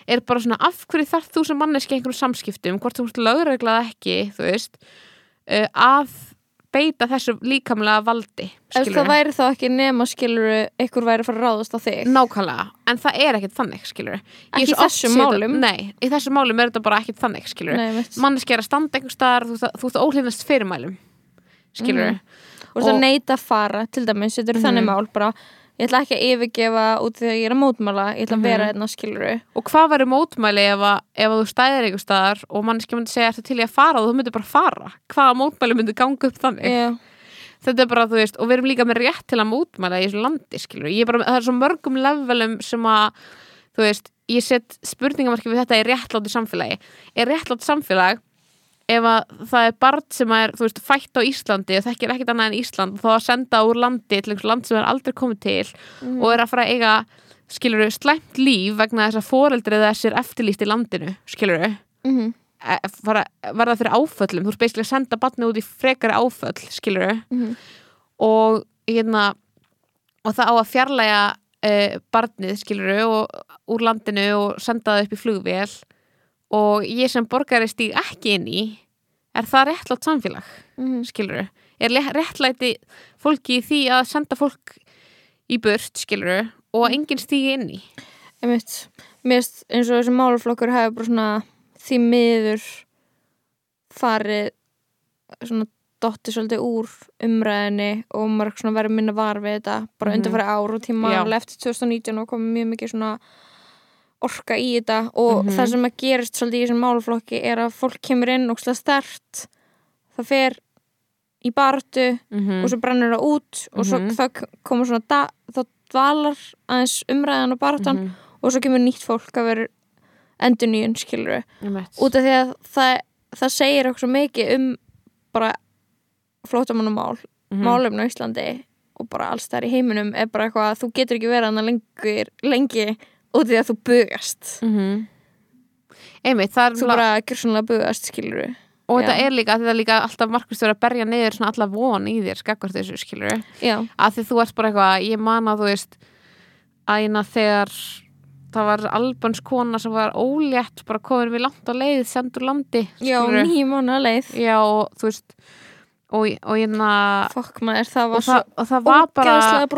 er bara svona af hverju þarf þú sem manneski einhverjum samskiptum, hvort þú ert lögreglað ekki, þú veist uh, að beita þessu líkamlega valdi, skilur það væri þá ekki nema skilur ykkur væri að fara að ráðast á þig Nákvæmlega, en það er ekkert þannig, skilur Ekki í þessum málum? Nei, í þessum málum er þetta bara ekkert þannig, skilur. Manneski er að standa einhver staðar, þú, þú ert óhlýnast fyrirmælum skilur Mhm. og það og- neita að fara til dæmis, þetta eru Mhm. þannig mál bara, ég ætla ekki að yfirgefa út að ég er að mótmála, ég ætla að vera Mhm. hérna skilur Og hvað verður mótmæli ef, að, ef að þú stæðir einhver staðar og manneski myndi segja ertu til í að fara? Og þú myndir bara fara. Hvaða mótmæli myndi ganga upp þannig? Já, þetta er bara, þú veist, og við erum líka með rétt til að mótmæla í þessu landi, skilur ég er bara, það er svo mörgum levelum sem að þú veist, ég set spurningamarki við þetta er réttlátt samfélagi. Er réttlátt samfélag ef að það er barn sem er, þú veist, fætt á Íslandi og þekkir ekkert annað en Ísland þá að senda úr landi til einhvers land sem er aldrei komið til Mhm. og er að fara að eiga skilur slæmt líf vegna þess að foreldrið þess er eftirlýst í landinu, skilur mhm, fara, verða fyrir áföllum þú veist, basically að senda barnið út í frekari áföll skilur mhm, og hérna og það á að fjarlæga uh, barnið skiluru og úr landinu og senda það upp í flugvél og ég sem borgari stíg ekki inn í er það réttlátt samfélag mhm. skiluru, er réttlæti fólki í því að senda fólk í burt skiluru og að enginn stígi inn í Einmitt, mér finnst eins og þessi málflokkur hefur bara svona því miður farið svona dotti svolítið úr umræðinni og maður svona verið minna var við þetta bara Mhm. undanfæri ár og tíma Já. alveg eftir 2019 og komið mjög mikið svona orka í þetta og Mhm. það sem að gerist svolítið í þessum málflokki er að fólk kemur inn og slá stert það fer í bartu mm og svo brennur það út og svo Mhm. þá komur svona da, þá dvalar aðeins umræðan og baratan Mhm. og svo kemur nýtt fólk að vera endur nýjun skilur -hmm. út af því að það, það segir okkur svo mikið um bara flótamannamál Mhm. málefn á Íslandi og bara alls þar í heiminum er bara eitthvað að þú getur ekki verið hann lengi, af því að þú bugast Mhm. einmitt, það er þú bara gjörsanlega bugast skilur og þetta Já. er líka, þetta er líka alltaf markvist að berja niður svona alla von í þér skakvart þessu skilur já, að því þú ert bara eitthvað, ég man að þú veist æna þegar það var albans kona sem var ólétt bara komin við langt á leið, sendur landi já skilurðu. nýjum mánu að leið já og þú veist og, og hérna fokk maður, það og svo það, og það var bara ógeðslega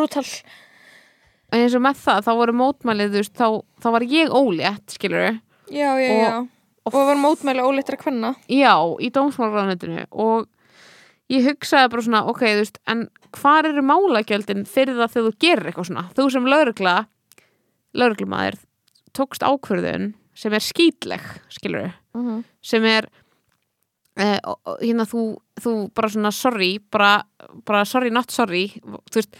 brútal eins og með það, þá voru mótmælið þú veist, þá, þá var ég ólétt skilur já, já, Og- já, og það var mótmæli óleittra kvenna. Já, í dómsmálaráðunetinu og ég hugsaði bara svona ok, þú veist, en hvar eru málagjöldin fyrir það þegar þú gerir eitthvað svona? Þú sem lögregla lögreglumæður tókst ákvörðun sem er skýtleg, skilur Mhm. sem er eh, og hérna þú, þú bara svona sorry, bara, bara sorry not sorry. Þú veist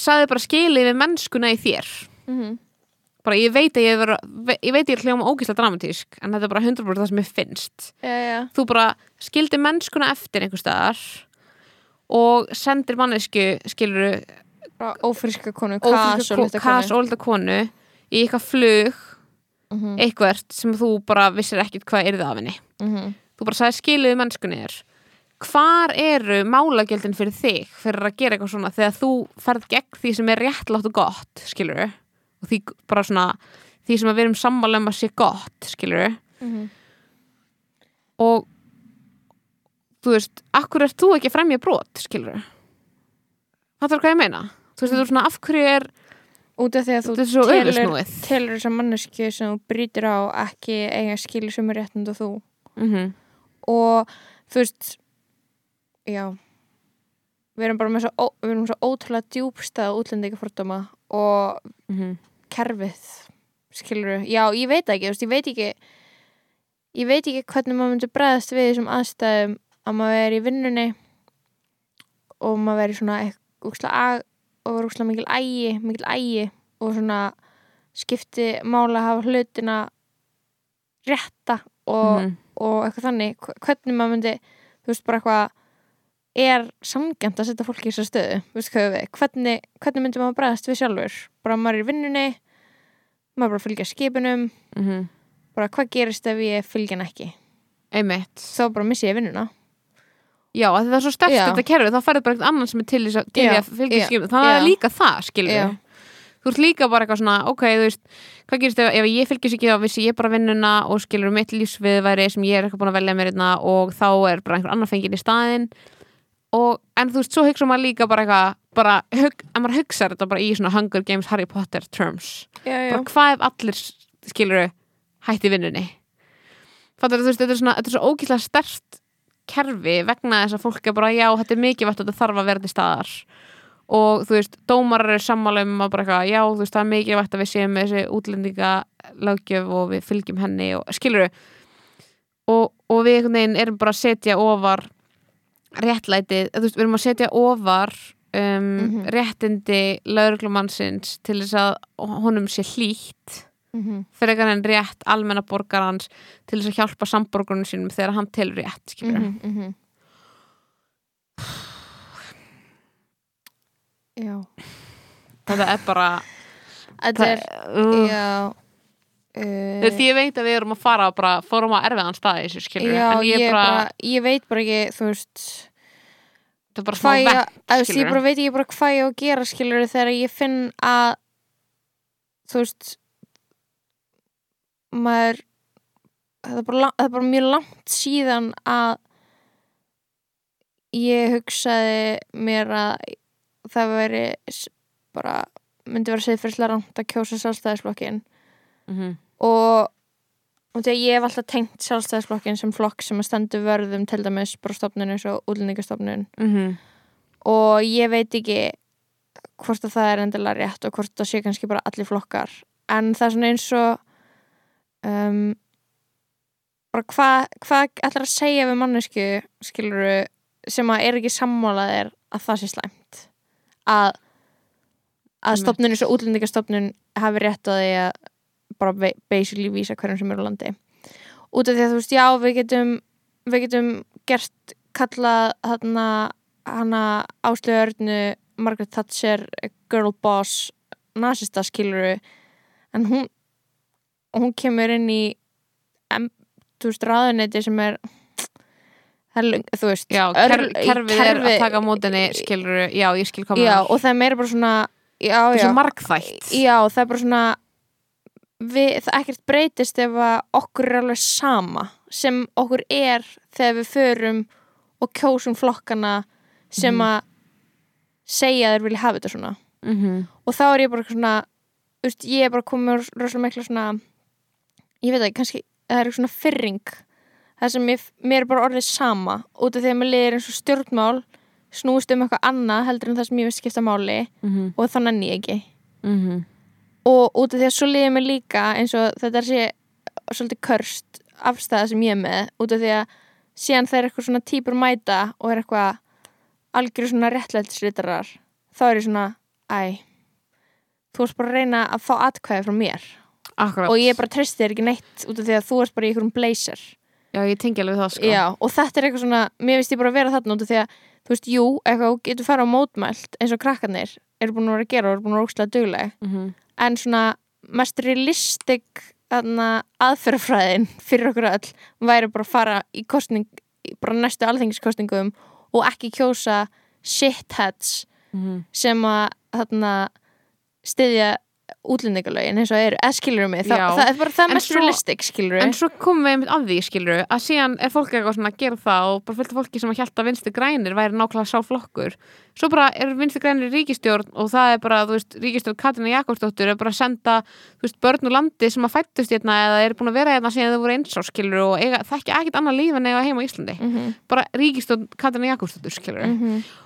sagði bara skilið við mennskuna í þér. Mhm. bara ég veit að ég er ég veit ég er hljóma ógísla dramatísk en þetta er bara 100% það sem ég finnst. Já, já, þú bara skildi mennskuna eftir einhver staðar og sendir mannesku skiluru bara ófriska konu, kas og kas konu í eitthvað flug Mhm, eitthvert sem þú bara vissir ekkit hvað er það af henni. Mhm. þú bara sagði skiluðu mennskunni er hvar eru málagjöldin fyrir þig fyrir að gera eitthvað svona þegar þú ferð gegn því sem er réttlátt og gott skilur og því bara svona því sem að við erum sammála um að sé gott skilur Mhm. og þú veist, akkur er þú ekki fremja brot skilur fattar hvað ég meina? Þú veist, þú er svona af hverju er út af því að þú er telur, telur þessa mannesku sem þú brýtir á ekki eiga skilur sem er réttund og þú. Mm og þú veist já við erum bara með svo, ó- við erum svo ótrúlega djúbstað útlendingafordóma og -hmm. kerfið skilur já, ég veit ekki, veist, ég veit ekki ég veit ekki hvernig maður myndi bregðast við þessum aðstæðum að maður er í vinnunni og maður er í svona úkslega og var úkslega mikil ægi mikil ægi og svona skipti mála að hafa hlutina rétta og, Mhm. og eitthvað þannig hv- hvernig maður myndi, þú veist bara eitthvað er samgjönd að setja fólki í þessa stöðu, hvernig, hvernig myndi maður bregðast við sjálfur? Bara maður er í vinnunni maður bara fylgja skipunum Mm bara hvað gerist ef ég fylgja hann ekki? Einmitt. Þá bara missi ég vinnuna. Já, því það er svo sterkt Já. þetta kerfi, þá færðu bara eitthvað annan sem er til, þess að- að fylgja skilur þannig að það er líka það, skilur Já. þú ert líka bara eitthvað svona, ok, þú veist hvað gerist ef, ef ég fylgjast ekki þá vissi ég bara vinnuna og skilur mitt lífsviðværi sem ég er eitthvað búin að velja mér einna og þá er bara einhver annar fengið í staðinn og, en þú veist, svo hugsa maður líka bara eitthvað, bara, hug, en maður hugsa þetta bara í svona Hunger Games Harry Potter terms. Já, bara hvað ef allir skilur hætti vinnunni? Fattar, þú veist, þetta er svona, þetta er svo ókýrslega stert kerfi vegna þess að fólk er bara já, þetta er mikilvægt að þetta þarf að vera til staðar. Og þú veist, dómarar er sammála um að bara eitthvað, já, þú veist, það er mikilvægt að við séum þessi útlendinga löggjöf og við fylgjum henni og skilur og, og við einhvern veginn erum bara að setja ofar réttlætið, þú veist, við erum að setja ofar um, Mhm. réttindi lauruglumannsins til þess að honum sé hlýtt Mhm. frekar en rétt almenna borgarans til þess að hjálpa samborgarunum sínum þegar hann telur rétt, skilur Mhm, mhm. <sighs> já þetta er bara þetta er, uh, já uh, því ég veit að við erum að fara bara fórum á erfiðan stað í þessu, já, ég, ég, bara, ég veit bara ekki þú veist þetta er bara smá hvað ég, bara veit ekki bara hvað ég á að gera skilur þegar ég finn að þú veist maður það er bara, það er bara mjög langt síðan að ég hugsaði mér að það veri bara myndi vera segðfyrslega rangt að kjósa sjálfstæðisflokkin Mhm. og og því að ég hef alltaf tengt sjálfstæðisflokkin sem flokk sem að stendur vörðum til dæmis bara stofnun eins og útlendingastofnun Mhm. og ég veit ekki hvort að það er endilega rétt og hvort það sé kannski bara allir flokkar en það er svona eins og um, bara hvað hva ætlar að segja við mannesku skiluru sem að er ekki sammálaðir að það sé slæmt að að stofnun eins og útlendingastofnun hafi rétt á því að bara ba- basically vísa hverjum sem er á landi. Út af því að þú veist, já, við getum við getum gert kallað hana, hana áslöðurnu Margaret Thatcher girl boss nasista skiluru en hún hún kemur inn í þú veist, ráðuneyti sem er er þú veist já, kerfið er kerfi- að taka mótinni skilur, já, ég skil koma já, og það er meira bara svona já, er já, svo margþætt. Já, það er bara svona við, það ekkert breytist ef að okkur er alveg sama sem okkur er þegar við förum og kjósum flokkana sem Mhm. að segja að þeir vilja hafa þetta svona Mhm. og þá er ég bara svona veist, ég er bara komið rosalega mikla svona ég veit ekki, kannski það er svona fyrring það sem ég, mér er bara orðið sama út af því að mér liðir eins og stjórnmál snúist um eitthvað annað heldur en það sem ég veist skipta máli Mhm. og þannig enn ég ekki Mhm. Og út af því að svo liðir mér líka eins og þetta er sé svolítið körst afstæða sem ég er með út af því að síðan þeir eitthvað svona típur mæta og er eitthvað algjöru svona réttlættisritarar þá er ég svona, æ þú ert bara að reyna að fá atkvæði frá mér. Akkurat. Og ég bara treysti þér ekki neitt út af því að þú ert bara í einhverjum blazer. Já, ég tengi alveg það sko. Já, og þetta er eitthvað svona, mér finnst ég bara að vera þarna út af því að, þú veist, jú, eitthvað getur fara á mótmælt eins og krakkarnir eru búin að vera að gera og eru búin að vera ókslega dugleg. Mhm. En svona þarna, aðferðafræðin fyrir okkur öll væri bara að fara í kostning bara næstu alþengiskostningum og ekki kjósa shitheads Mhm. sem að þarna, styðja útlendingalögin eins og eru, eða skilur mig? Þa, það er bara það mest realistik skilur En svo komum við einmitt að því, skilur að síðan er fólk eitthvað svona að gera það og bara fullt af fólki sem að hjálta vinstri grænir væri nákvæmlega sá flokkur. Svo bara er vinstri grænir ríkistjórn og það er bara, þú veist, ríkistjórn Katrína Jakobsdóttur er bara að senda, þú veist, börn úr landi sem að fættust hérna eða er búin að vera hérna síðan þau voru eins á, skilur og eiga,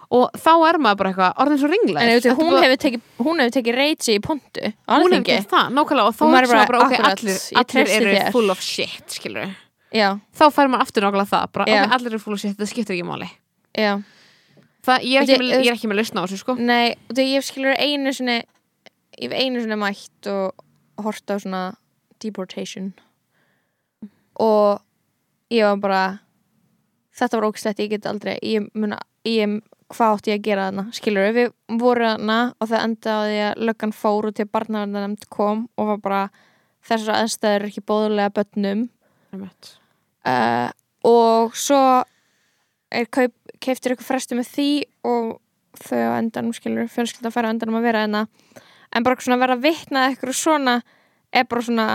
það. Bara og þá er maður bara eitthvað, orðin svo ringlega. hún, hefur tekið, hún hefur tekið reitsi í pontu hún hefur gert það, nákvæmlega og þá er bara, bara, bara ok, allir, allir eru þér. full of shit, skilur já, þá fær maður aftur nákvæmlega það bara, Já. ok, allir eru full of shit, það skiptir ekki máli það, ég, er ekki með, ég er ekki með lausna á þessu sko Nei, þegar ég skilur einu sinni ég hef einu sinni mætt og hort á svona deportation og ég var bara þetta var ógæslegt, ég get aldrei ég muna, ég, hvað átti ég að gera þarna skilur við vorum þarna og það enda á því að löggan fór og til barnaverðanemnd kom og var bara þessar aðstæður ekki bóðulega börnum. Einmitt. uh, og svo er kaup, keiftir ykkur frestu með því og þau á endanum skilur fjölskylda að fara á endanum að vera enna en bara svona vera að vitna ykkur svona er bara svona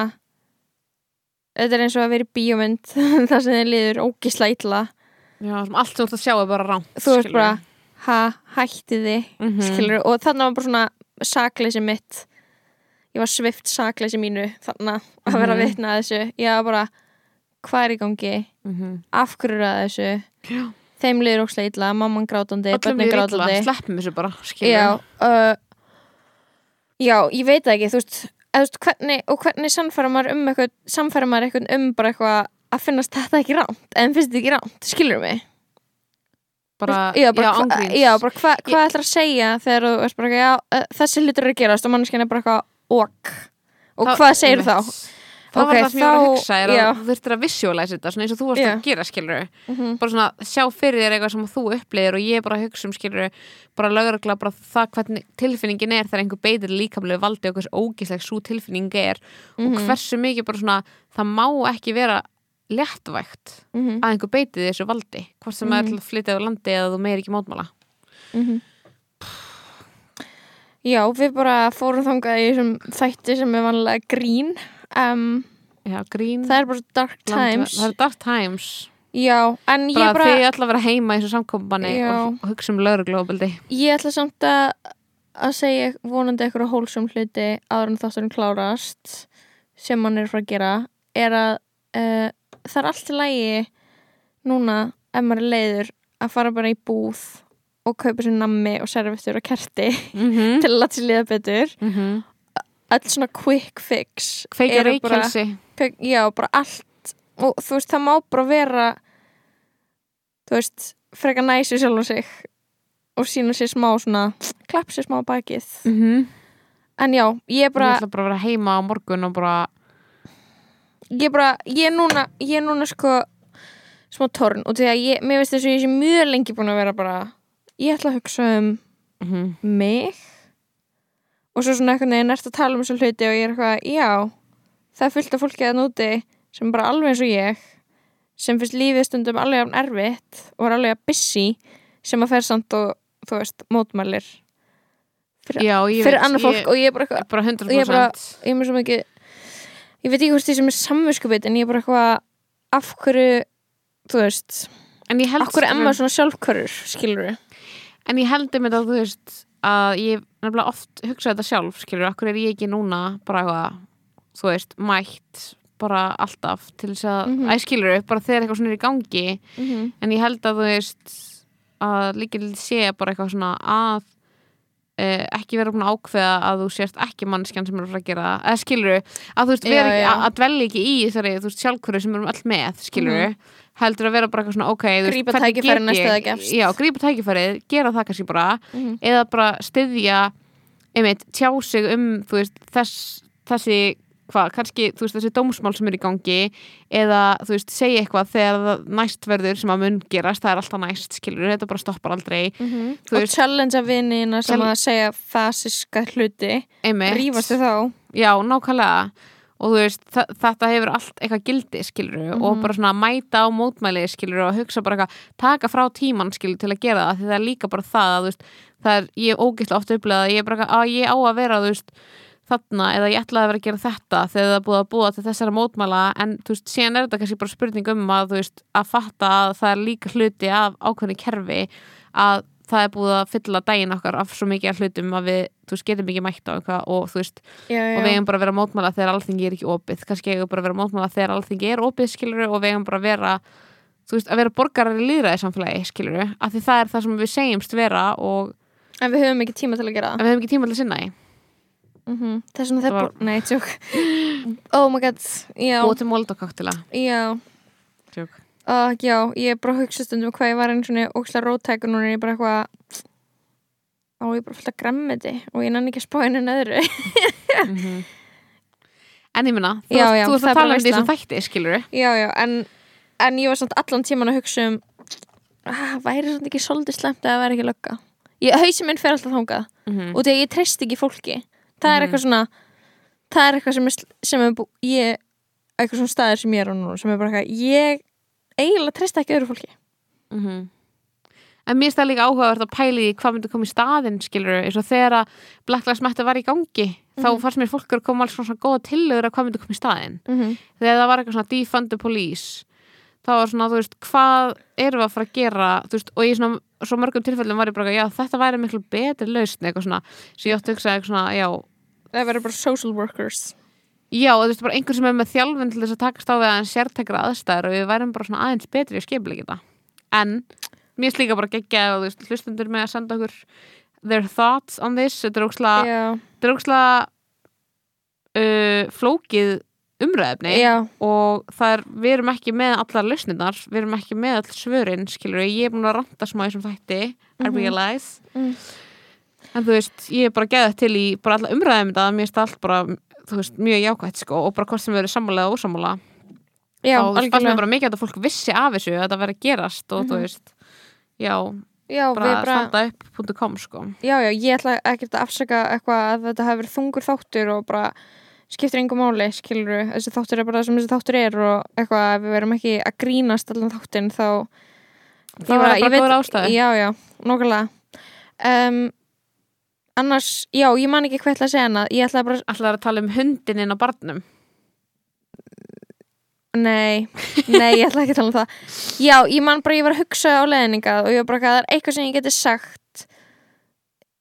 þetta er eins og að vera í bíómynd <laughs> það sem þið liður ógisla illa. Já, allt sem þú ert að sjá er bara rámt þú veist bara, ha, hætti þið mm skilur, og þannig var bara svona sakleysi mitt. Ég var svift sakleysi mínu þannig að vera að Mhm. vitna að þessu. Ég var bara, hvað er í gangi? Af hverju er að þessu? Já. þeim liður ókslega illa, mamman grátandi börnin grátandi. já, uh, já, ég veit ekki þú veist, veist hvernig, og hvernig samfæra maður um eitthvað samfæra maður eitthvað um bara eitthvað að finnast þetta ekki rámt en finnst þetta ekki rámt, skilur mig bara, já, bara, hva, ángríns. já, bara hva, hvað ætlar að segja þegar þú veist bara, já, uh, þessi hlutur eru að gerast og manneskjan er bara eitthvað ok og Þá- hvað segir þá? einmitt. það Ok, var það sem ég var að þá- hugsa er að já. þú þurftir að visualize þetta svona eins og þú varst Já. að gera skilur Mm bara svona sjá fyrir þér eitthvað sem þú upplýðir og ég er bara að hugsa um skilur bara lögregla bara það hvernig tilfinningin er þegar einhver beitir líkamlegu valdi og hvers ógisleg svo tilfinning er og Mhm. hversu mikið bara svona það má ekki vera léttvægt -hmm. að einhver beiti þessu valdi hvort sem mm Mhm. er að flytja á landi eða þú meir ekki mótmála Mhm. Já, við bara fórum þangað í þessum þætti sem er vanlega grín um, Já, grín Það er bara dark times Það er dark times Já, en ég bara, bara þið ætla að vera heima í þessu samkombani Já. og, og hugsa um lögreglóbildi Ég ætla samt að að segja vonandi eitthvað hólsum hluti áður en þátturinn klárast sem hann er fara að gera er að uh, það er allt í lægi núna ef maður er leiður að fara bara í búð og kaupa sér nammi og servetur og kerti mm -hmm. <laughs> til að láta sér liða betur mm -hmm. öll svona quick fix bara- reykjelsi já, bara allt og þú veist, það má bara vera þú veist freka næsi sjálfum sig og sína sér smá svona klapp sér smá bakið mm -hmm. en já, ég er ég bara ætla bara að vera heima á morgun og bara ég bara, ég er núna ég er núna sko smá torn og því að ég, mér veist þess að ég sé mjög lengi búin að vera bara ég ætla að hugsa um mm -hmm. mig og svo svona einhvern veginn ert að tala um þessu hluti og ég er eitthvað, já það er fullt af fólki að núti sem bara alveg eins og ég sem finnst lífið stundum alveg jafn erfitt og er alveg að busy sem að fer samt og þú veist, mótmælir fyrir, fyrir annað fólk ég, og ég er bara eitthvað bara 100% ég er bara- ég er mér svo mikið ég veit ekki hvort því sem er samvinskupið en ég er bara eitthvað af hverju þú veist Akkur er Emma svona sjálfkörur, skilur við en ég held einmitt að þú veist að ég nefnilega oft hugsa þetta sjálf skilur, akkur er ég ekki núna bara eitthvað, þú veist, mætt bara alltaf til þess að mm. -hmm. skilur upp, bara þegar eitthvað svona er í gangi -hmm. en ég held að þú veist að líka sé bara eitthvað svona að uh, ekki vera búin að ákveða að þú sést ekki mannskjan sem er að gera eða skilur að þú veist, vera ekki, að, að dvelja ekki í þessari, þú veist, sjálfkvöru sem erum öll með skilur heldur að vera bara eitthvað svona ok, Grípa hvernig tækifærið get næst ég- eða gefst. já, grípa tækifærið, gera það kannski bara. Mhm. eða bara styðja einmitt, tjá sig um þú veist, þess, þessi hvað, kannski, þú veist, þessi dómsmál sem er í gangi eða, þú veist, segja eitthvað þegar næst verður sem að mun gerast það er alltaf næst, skilur, þetta bara stoppar aldrei. Þú Og veist- challengea vinnina sem Chal- að segja fasiska hluti Rífast þið þá. Já, nákvæmlega. Og þú veist, þetta hefur allt eitthvað gildi, skilur, og Mhm. bara svona mæta á mótmæli, skilur, og hugsa bara eitthvað taka frá tíman, skilur, til að gera það því það er líka bara það, að, veist, það er ég er ógeðslega oft upplegað að ég er bara að ég á að vera, þú veist, þarna eða ég ætlaði að vera að gera þetta þegar það búið að búa til þessara mótmæla en þú veist, síðan er þetta kannski bara spurning um að þú veist, að fatta að það er líka hluti af ákveðni kerfi að það er búið að fylla daginn okkar af svo mikið hlutum að við, þú veist, getum ekki mætt á eitthvað og þú veist, já, og við eigum bara að vera mótmæla þegar alþingi er ekki opið. Kannski eigum bara að vera mótmæla þegar alþingi er opið skilur og við eigum bara að vera þú veist, að vera borgarar í líðræði samfélagi skilur af því það er það sem við segjumst vera og En við höfum ekki tíma til að gera en það við hefum ekki tíma til að sinna í mm -hmm. Þess vegna þeir Það var-. Nei, tjók <gasps> Oh my god, já. Og til moldokoktila Já, uh, já, ég er bara að hugsa stundum hvað ég var einu svona ókslega rótæk og núna er ég bara eitthvað á ég er bara fullt að grammiti og ég nenni ekki að spá einu neðru Mhm. en ég minna, þú, ert- það er að tala um því sem þætti skilur Já, já, en, en ég var samt allan tíman að hugsa um ah, væri samt ekki svolítið slemt að það væri ekki lögga? Ég, Hauðsinn minn fer alltaf þangað. -hmm. og þegar ég treyst ekki fólki það er Mhm. eitthvað svona það er eitthvað sem er, sem er bú, ég, eitthvað svona staður sem ég er á núna sem er bara eitthvað, ég eiginlega treyst ekki öðru fólki Mhm. En mér það líka áhugavert að pæli hvað myndi koma í staðinn, skilur eins og þegar að Black Lives Matter var í gangi þá Mhm. fannst mér fólk að koma alls svona góða tillögur að hvað myndi koma í staðinn mm -hmm. þegar það var eitthvað svona defund the police þá var svona, þú veist, hvað erum við að fara að gera, þú veist, og í svona svo mörgum tilfellum var ég bara, já, þetta væri miklu betri lausn, eitthvað svona, svo ég átti að hugsa eitthvað svona, já, það verður bara social workers. Já, og þú veist, bara einhver sem er með þjálfun til þess að takast á við aðeins sértækra aðstæður og við værum bara svona aðeins betri í skipleiki þetta, en mér finnst líka bara geggja og þú veist, hlustundur með að senda okkur their thoughts on this, þetta er ókslega er umræðefni og það er, við erum ekki með allar lausnirnar, við erum ekki með all svörin, skilur ég er búin að ranta smá í þessum þætti, I Mhm. realize Mm. en þú veist, ég er bara geðað til í bara alla umræðum þetta, mér það allt bara þú veist, mjög jákvætt sko og bara hvort sem erum sammála og ósammála já, og þú veist, mér algjörlega bara mikið að fólk vissi af þessu að þetta verið að gerast og þú Mhm. veist já, já, bara, við bara, standa upp.com sko já, já, ég ætla ekkert að afsaka eitthvað að þetta verið þungur þáttur og bara skiptir engum máli, skilur þessi þáttur er bara það sem þessi þáttur er og eitthvað ef við verum ekki að grínast allan þáttin þá það var bara góður ástæði Já, já, nokkulega um, Annars, já, ég man ekki hvað ég ætla að segja hana Ég ætla bara, Ætlaði að tala um hundin inn á barnum? Nei Nei, ég ætla ekki að tala um það. Já, ég man bara, ég var að hugsa á leðninga og ég var bara, það er eitthvað sem ég geti sagt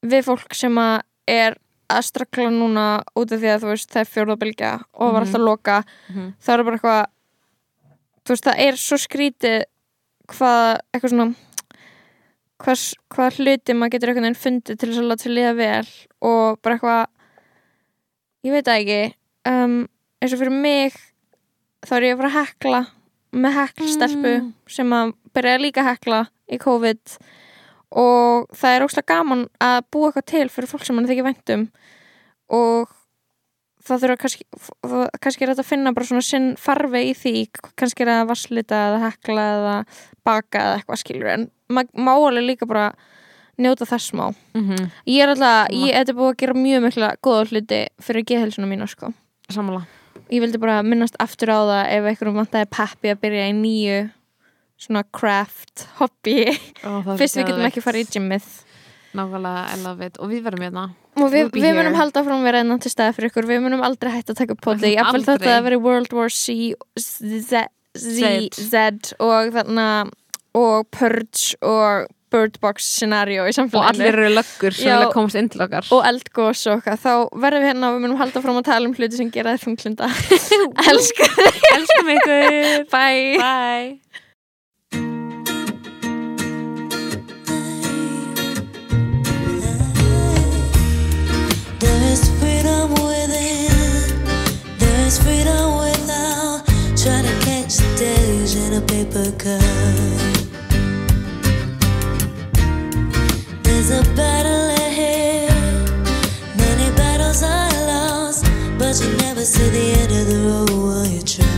við fólk sem að er að strakla núna út af því að veist, það er fjórðabilgja og var Mhm. alltaf loka Mhm. það er bara eitthvað þú veist, það er svo skrítið hvað, eitthvað svona hvað, hvað hluti maður getur einhvern veginn fundið til þess að láta sér líða vel og bara eitthvað ég veit það ekki um, eins og fyrir mig þá er ég að fara að hekla með heklstelpu Mm. sem að byrja líka að hekla í COVID og það er óslega gaman að búa eitthvað til fyrir fólk sem mann þykir væntum og það þurfa kannski það, kannski er þetta að finna bara svona sinn farfi í því, kannski er það að vasslita eða hekla eða baka eða eitthvað skilur en má alveg líka bara njóta þess smá. Mhm. ég er alltaf, ég er búið að gera mjög mikla góða hluti fyrir geðhelsuna mína sko. Sammála. Ég vildi bara minnast aftur á það ef einhverjum vantaði peppi að byrja í nýju svona craft, hobby. Oh, fyrst við getum veit. ekki farið í gymmið. Nákvæmlega, I love it. Og við verðum hérna. Og við, we'll við munum halda frá að vera einhvern til stað fyrir ykkur. Við munum aldrei hægt að taka poti ég fylg þetta að vera World War C Z, Z, Z og þarna og Purge og Bird Box scenario í samfélaginu. og allir eru löggur sem vilja komast inn til okkar. Og eldgóðs og okkar, þá verðum við hérna og við munum halda frá að tala um hluti sem gera þér funglunda <laughs> Elsku Elsku mig Bye, Bye. is freedom without trying to catch the days in a paper cup. There's a battle ahead, many battles are lost, but you never see the end of the road while you try.